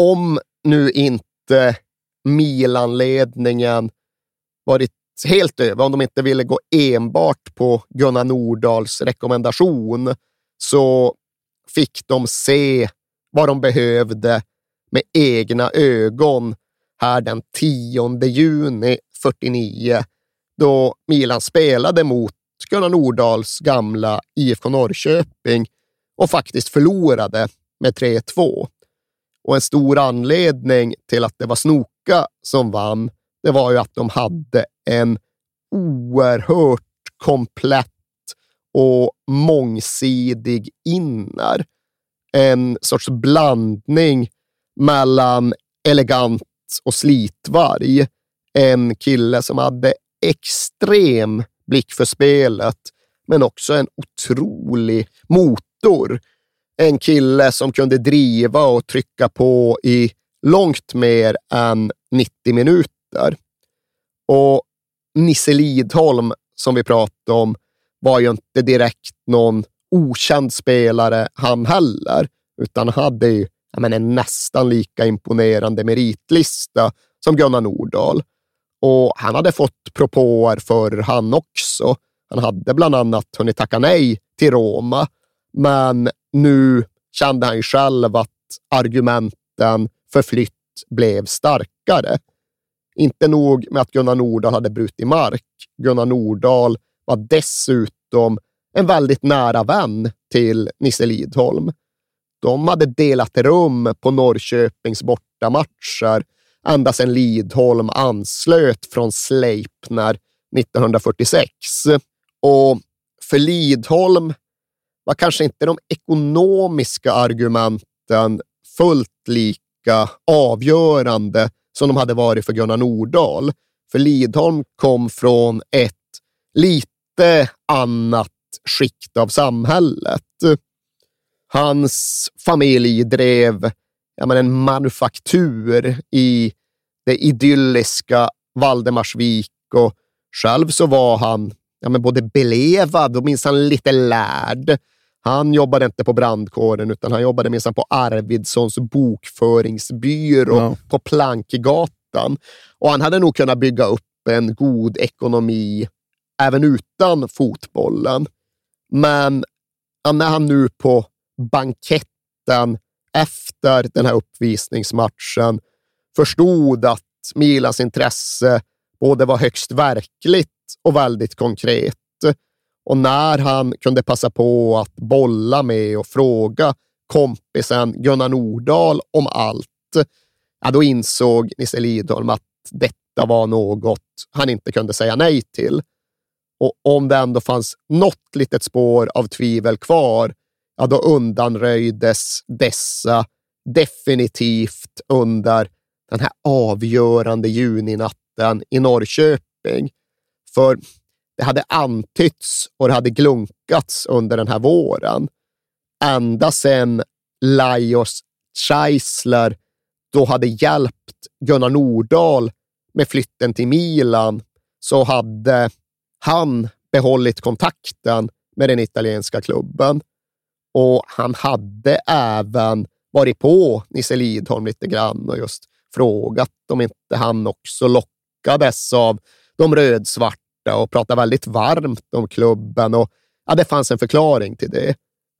om nu inte Milanledningen varit helt över, om de inte ville gå enbart på Gunnar Nordahls rekommendation, så fick de se vad de behövde med egna ögon här den 10 juni 49, då Milan spelade mot Gunnar Nordahls gamla IFK Norrköping och faktiskt förlorade med 3-2. Och en stor anledning till att det var Snoka som vann, det var ju att de hade en oerhört komplett och mångsidig inner. En sorts blandning mellan elegant och slitvarg. En kille som hade extrem blick för spelet, men också en otrolig motor. En kille som kunde driva och trycka på i långt mer än 90 minuter. Och Nisse Lidholm, som vi pratade om, var ju inte direkt någon okänd spelare han heller, utan hade ju men en nästan lika imponerande meritlista som Gunnar Nordahl. Och han hade fått propåer för han också. Han hade bland annat hunnit tacka nej till Roma, men nu kände han ju själv att argumenten för flytt blev starkare. Inte nog med att Gunnar Nordahl hade brutit mark. Gunnar Nordahl var dessutom en väldigt nära vän till Nisse Lidholm. De hade delat rum på Norrköpings bortamatcher ända sedan Lidholm anslöt från Sleipner 1946. Och för Lidholm var kanske inte de ekonomiska argumenten fullt lika avgörande som de hade varit för Gunnar Nordahl. För Lidholm kom från ett lite annat skikt av samhället. Hans familj drev ja, men en manufaktur i det idylliska Valdemarsvik och själv så var han ja, men både belevad och minsann lite lärd. Han jobbade inte på brandkåren utan han jobbade minsann på Arvidssons bokföringsbyrå Ja. på Plankegatan. Och han hade nog kunnat bygga upp en god ekonomi även utan fotbollen. Men när han nu på banketten efter den här uppvisningsmatchen förstod att Milans intresse både var högst verkligt och väldigt konkret. Och när han kunde passa på att bolla med och fråga kompisen Gunnar Nordahl om allt, ja, då insåg Nisse Lidholm att detta var något han inte kunde säga nej till. Och om det ändå fanns något litet spår av tvivel kvar, ja, då undanröjdes dessa definitivt under den här avgörande juninatten i Norrköping. För det hade antytts och det hade glunkats under den här våren. Ända sedan Lajos Scheisler då hade hjälpt Gunnar Nordahl med flytten till Milan så hade han behållit kontakten med den italienska klubben. Och han hade även varit på Nisse Lidholm lite grann och just frågat om inte han också lockades av de rödsvarta och pratade väldigt varmt om klubben. Och ja, Det fanns en förklaring till det.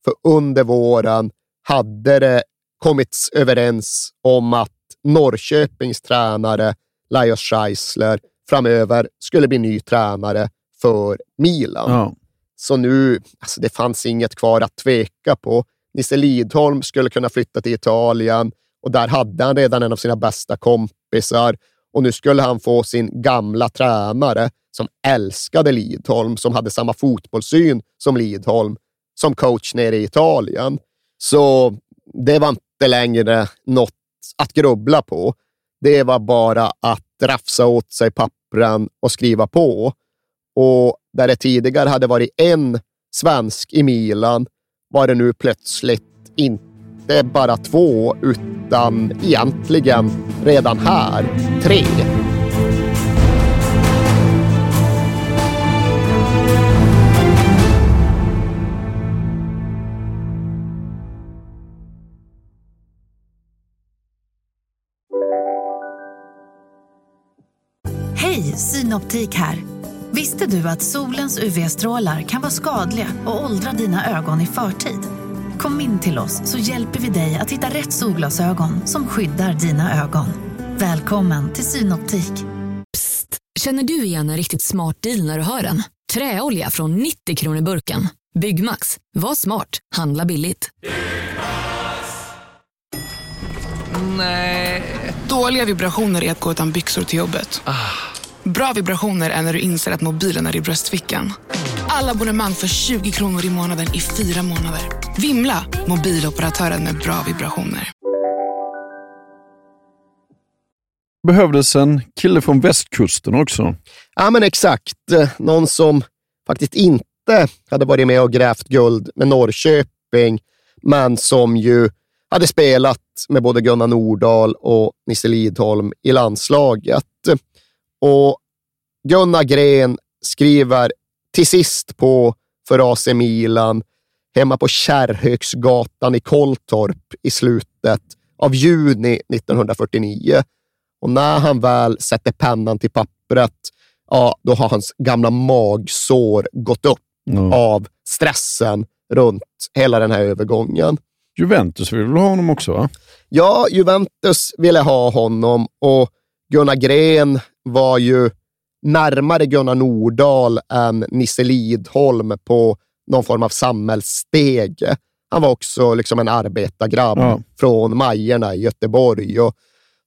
För under våren hade det kommits överens om att Norrköpings tränare Lajos Scheisler framöver skulle bli ny tränare för Milan. Ja. Så nu, alltså det fanns inget kvar att tveka på. Nisse Lidholm skulle kunna flytta till Italien och där hade han redan en av sina bästa kompisar och nu skulle han få sin gamla tränare som älskade Lidholm, som hade samma fotbollssyn som Lidholm, som coach nere i Italien. Så det var inte längre något att grubbla på. Det var bara att rafsa åt sig pappren och skriva på. Och där det tidigare hade varit en svensk i Milan var det nu plötsligt inte bara två, utan egentligen redan här tre. Hej, Synoptik här. Visste du att solens UV-strålar kan vara skadliga och åldra dina ögon i förtid? Kom in till oss så hjälper vi dig att hitta rätt solglasögon som skyddar dina ögon. Välkommen till Synoptik. Psst, känner du igen en riktigt smart deal när du hör den? Träolja från 90 kronor burken. Byggmax, var smart, handla billigt. Nej. Dåliga vibrationer är att gå utan byxor till jobbet. Bra vibrationer är när du inser att mobilen är i bröstfickan. Alla abonnemang för 20 kronor i månaden i fyra månader. Vimla! Mobiloperatören med bra vibrationer. Behövdes en kille från västkusten också. Ja, men exakt. Någon som faktiskt inte hade varit med och grävt guld med Norrköping, men som ju hade spelat med både Gunnar Nordahl och Nisse Lidholm i landslaget. Och Gunnar Gren skriver till sist på för AC Milan hemma på Kärrhögsgatan i Kolltorp i slutet av juni 1949. Och när han väl sätter pennan till pappret, ja, då har hans gamla magsår gått upp mm. av stressen runt hela den här övergången. Juventus vill ha honom också? Va? Ja, Juventus ville ha honom och Gunnar Gren var ju närmare Gunnar Nordahl än Nisse Lidholm på någon form av samhällsstege. Han var också liksom en arbetargrabb ja. från Majerna i Göteborg och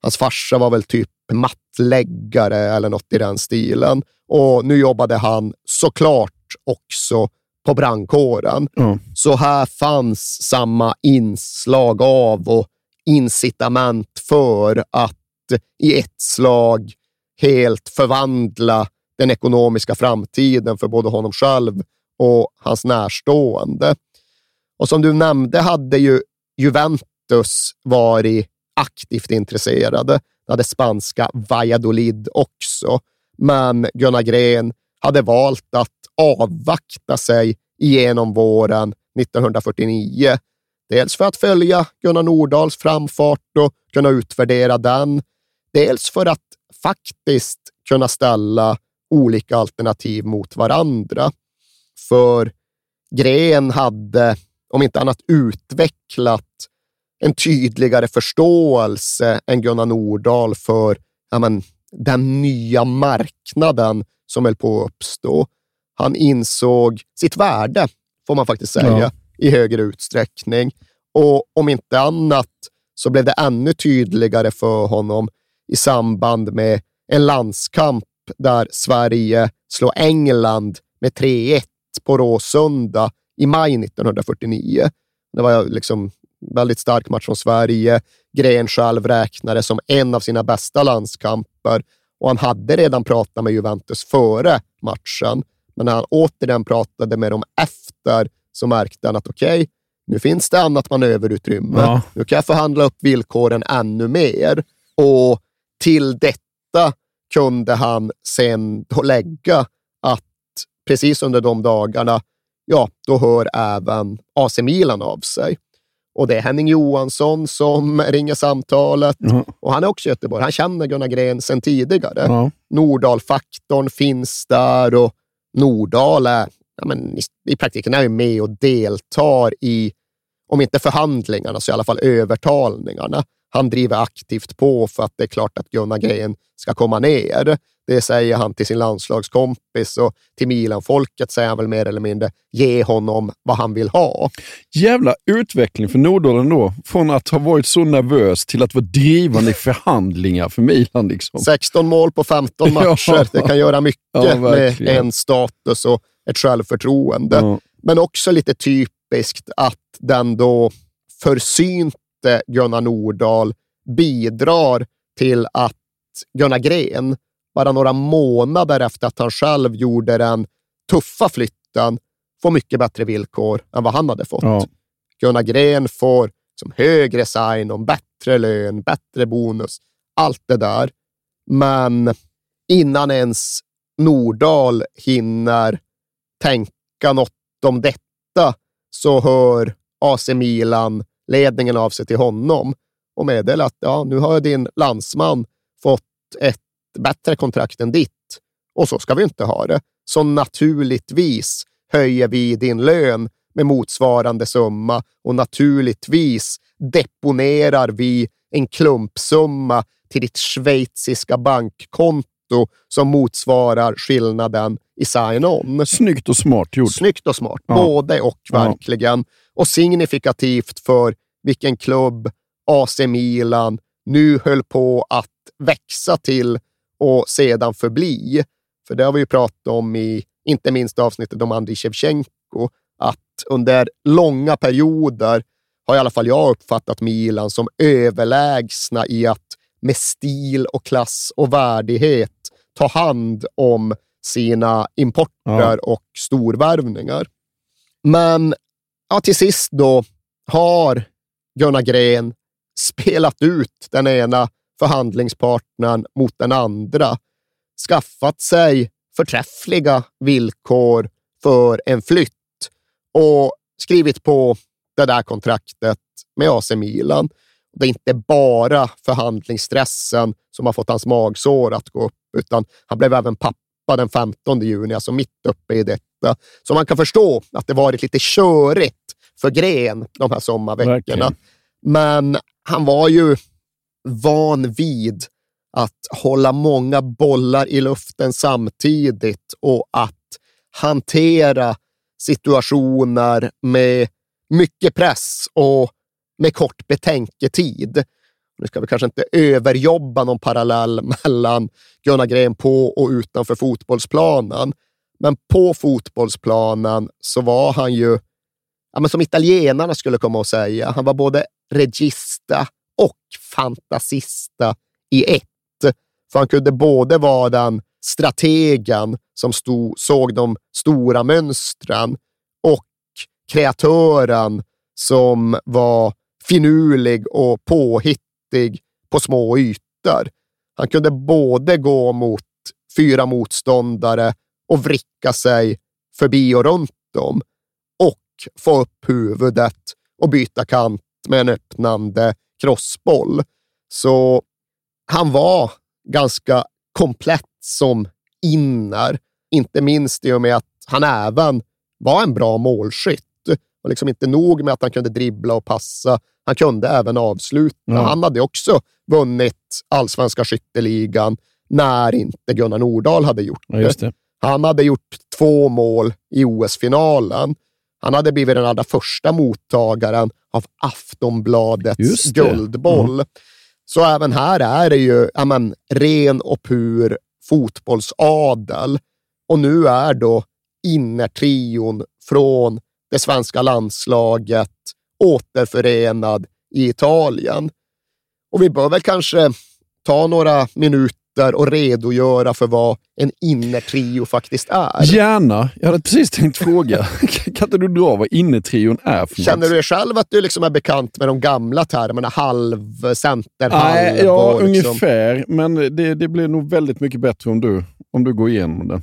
hans farsa var väl typ mattläggare eller något i den stilen. Och nu jobbade han såklart också på brandkåren. Mm. Så här fanns samma inslag av och incitament för att i ett slag helt förvandla den ekonomiska framtiden för både honom själv och hans närstående. Och som du nämnde hade ju Juventus varit aktivt intresserade. Det hade spanska Valladolid också. Men Gunnar Gren hade valt att avvakta sig igenom våren 1949. Dels för att följa Gunnar Nordahls framfart och kunna utvärdera den. Dels för att faktiskt kunna ställa olika alternativ mot varandra. För Gren hade, om inte annat, utvecklat en tydligare förståelse än Gunnar Nordahl för ja, men, den nya marknaden som höll på att uppstå. Han insåg sitt värde, får man faktiskt säga, Ja. i högre utsträckning. Och om inte annat så blev det ännu tydligare för honom i samband med en landskamp där Sverige slår England med 3-1 på Råsunda i maj 1949. Det var liksom en väldigt stark match från Sverige. Gren själv räknade som en av sina bästa landskamper och han hade redan pratat med Juventus före matchen. Men när han återigen pratade med dem efter så märkte han att okej, nu finns det annat manöverutrymme. Ja. Nu kan jag förhandla upp villkoren ännu mer. Och till detta kunde han sen lägga att precis under de dagarna, ja, då hör även AC Milan av sig. Och det är Henning Johansson som ringer samtalet. Och han är också i Göteborg. Han känner Gunnar Gren sedan tidigare. Ja. Nordahl-faktorn finns där och Nordahl är ja, men i, i praktiken är med och deltar i, om inte förhandlingarna, så i alla fall övertalningarna. Han driver aktivt på för att det är klart att Gunnar Gren ska komma ner. Det säger han till sin landslagskompis och till Milan-folket säger han väl mer eller mindre, ge honom vad han vill ha. Jävla utveckling för Nordahl då. Från att ha varit så nervös till att vara drivande i förhandlingar för Milan. Liksom. 16 mål på 15 matcher, Ja. det kan göra mycket Ja, med en status och ett självförtroende. Ja. Men också lite typiskt att den då försynte Gunnar Nordahl bidrar till att Gunnar Gren, bara några månader efter att han själv gjorde den tuffa flytten, får mycket bättre villkor än vad han hade fått. Ja. Gunnar Gren får som högre sign-on, bättre lön, bättre bonus, allt det där. Men innan ens Nordahl hinner tänka något om detta så hör AC ledningen av sig till honom och meddelar att ja, nu har din landsman fått ett bättre kontrakt än ditt och så ska vi inte ha det. Så naturligtvis höjer vi din lön med motsvarande summa och naturligtvis deponerar vi en klumpsumma till ditt schweiziska bankkonto som motsvarar skillnaden i sign-on. Snyggt och smart gjort. Snyggt och smart. Ja. Både och Ja. verkligen. Och signifikativt för vilken klubb AC Milan nu höll på att växa till och sedan förbli. För det har vi ju pratat om i inte minst avsnittet om Andriy Shevchenko, att under långa perioder har i alla fall jag uppfattat Milan som överlägsna i att med stil och klass och värdighet ta hand om sina importer Ja. och storvärvningar. Men ja, till sist då har Gunnar Gren spelat ut den ena förhandlingspartnern mot den andra, skaffat sig förträffliga villkor för en flytt och skrivit på det där kontraktet med AC Milan. Det är inte bara förhandlingsstressen som har fått hans magsår att gå upp, utan han blev även pappa den 15 juni, alltså mitt uppe i detta. Så man kan förstå att det varit lite körigt för Gren de här sommarveckorna. Verkligen. Men han var ju van vid att hålla många bollar i luften samtidigt och att hantera situationer med mycket press och med kort betänketid. Nu ska vi kanske inte överjobba någon parallell mellan Gunnar Gren på och utanför fotbollsplanen. Men på fotbollsplanen så var han ju, ja, men som italienarna skulle komma att säga, han var både regista och fantasista i ett. För han kunde både vara den strategen som stod, såg de stora mönstren och kreatören som var finurlig och påhittig på små ytor. Han kunde både gå mot fyra motståndare och vricka sig förbi och runt dem och få upp huvudet och byta kant med en öppnande crossboll. Så han var ganska komplett som inner, inte minst i och med att han även var en bra målskytt. Och liksom inte nog med att han kunde dribbla och passa, han kunde även avsluta. Ja. Han hade också vunnit allsvenska skytteligan när inte Gunnar Nordahl hade gjort Ja, just det. Han hade gjort två mål i OS-finalen. Han hade blivit den allra första mottagaren av Aftonbladets det. guldboll. Så även här är det ju ja, men, ren och pur fotbollsadel. Och nu är då innertrion från det svenska landslaget återförenad i Italien. Och vi bör väl kanske ta några minuter och redogöra för vad en innertrio faktiskt är. Gärna. Jag hade precis tänkt fråga. kan inte du dra vad innetrion är för Känner du dig själv att du liksom är bekant med de gamla termerna? Halvcenter, halv... Nej, ja, liksom- ungefär. Men det, det blir nog väldigt mycket bättre om du, om du går igenom det.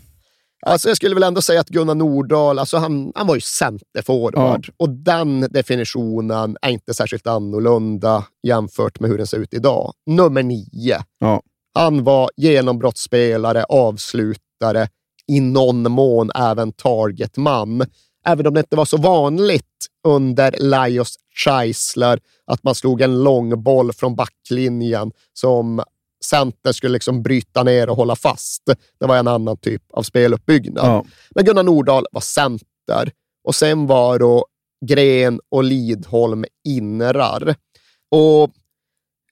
Alltså jag skulle väl ändå säga att Gunnar Nordahl, alltså han, han var ju centerforward. Och den definitionen är inte särskilt annorlunda jämfört med hur den ser ut idag. Nummer nio. Ja. Han var genombrottsspelare, avslutare, i någon mån även targetman. Även om det inte var så vanligt under Lajos Scheisler att man slog en lång boll från backlinjen som center skulle liksom bryta ner och hålla fast. Det var en annan typ av speluppbyggnad. Ja. Men Gunnar Nordahl var center och sen var då Gren och Lidholm innerar. Och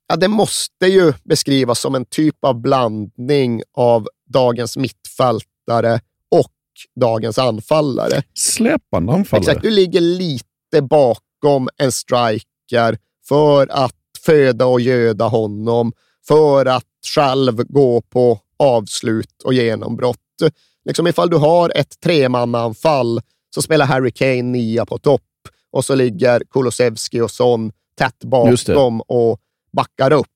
ja, det måste ju beskrivas som en typ av blandning av dagens mittfältare och dagens anfallare. Släpande anfallare. Exakt, du ligger lite bakom en striker för att föda och göda honom, för att själv gå på avslut och genombrott. Liksom ifall du har ett tremannaanfall så spelar Harry Kane nia på topp och så ligger Kulusevski och Son tätt det. bakom och backar upp.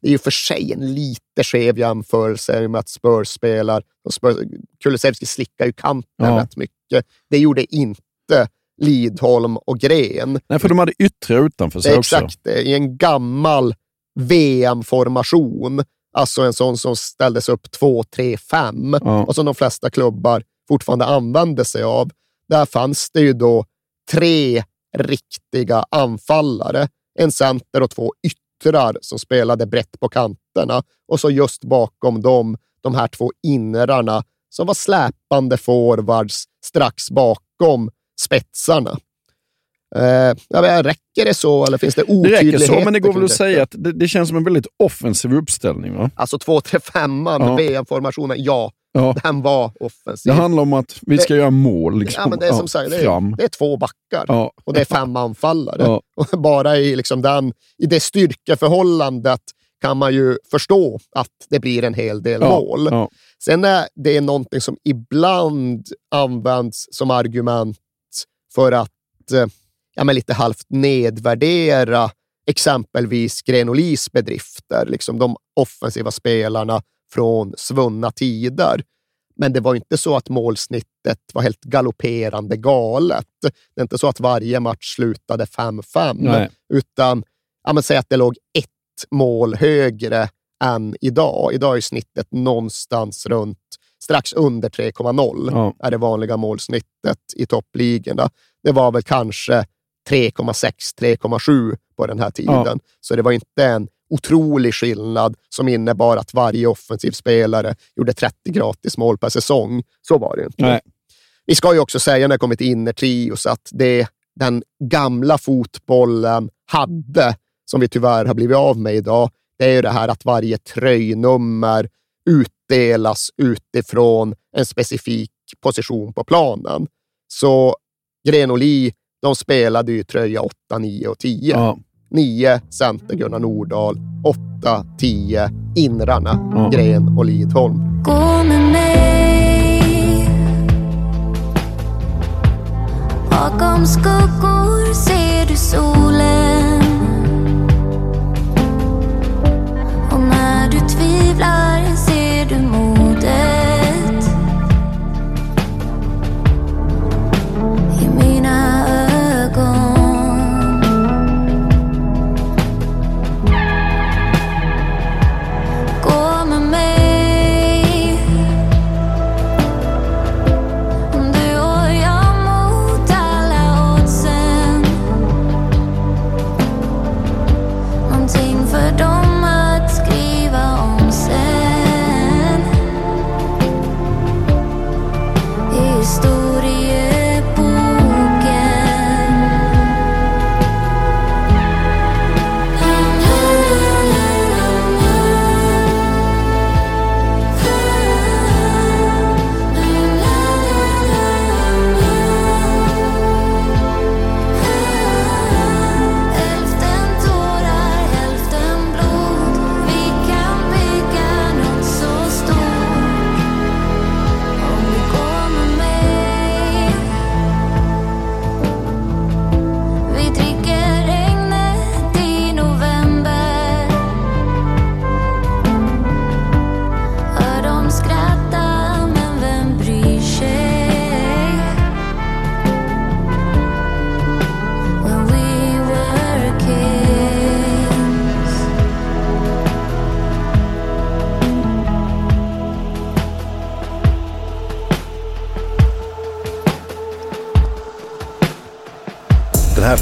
Det är ju för sig en lite skev jämförelse med att Spurs spelar. Och Spurs, Kulusevski slickar ju kanten Ja. rätt mycket. Det gjorde inte Lidholm och Gren. Nej, för de hade yttre utanför Det sig är också. exakt det. I en gammal VM-formation, alltså en sån som ställdes upp 2-3-5 Ja. och som de flesta klubbar fortfarande använde sig av. Där fanns det ju då tre riktiga anfallare, en center och två yttrar som spelade brett på kanterna och så just bakom dem de här två innerarna som var släpande forwards strax bakom spetsarna. Eh, räcker det så eller finns det Det otydligheter? räcker så, men det går väl att säga att det, det känns som en väldigt offensiv uppställning. Va? Alltså 2-3-5, Ja. VM-formationen, ja, Ja. den var offensiv. Det handlar om att vi ska Det- göra mål. Liksom. Ja, men det är som sagt, det är, det är två backar Ja. och det är fem anfallare. Ja. Och bara i, liksom den, i det styrkeförhållandet kan man ju förstå att det blir en hel del Ja, mål. ja. Sen är det någonting som ibland används som argument för att eh, ja, men lite halvt nedvärdera exempelvis Grenolis bedrifter, liksom de offensiva spelarna från svunna tider. Men det var inte så att målsnittet var helt galopperande galet. Det är inte så att varje match slutade 5-5, Nej. utan ja, men säg att det låg ett mål högre än idag. Idag är snittet någonstans runt strax under 3,0 Ja. är det vanliga målsnittet i toppligorna. Det var väl kanske 3,6-3,7 på den här tiden. Ja. Så det var inte en otrolig skillnad som innebar att varje offensiv spelare gjorde 30 gratis mål per säsong. Så var det inte. Nej. Vi ska ju också säga när det kommer till innertrios att det den gamla fotbollen hade, som vi tyvärr har blivit av med idag, det är ju det här att varje tröjnummer utdelas utifrån en specifik position på planen. Så Grenoli, de spelade ju tröja 8, 9 och 10. Ja. 9 center Gunnar Nordahl, 8, 10 inrarna Ja. Gren och Lidholm. Gå med mig Bakom skuggor ser du solen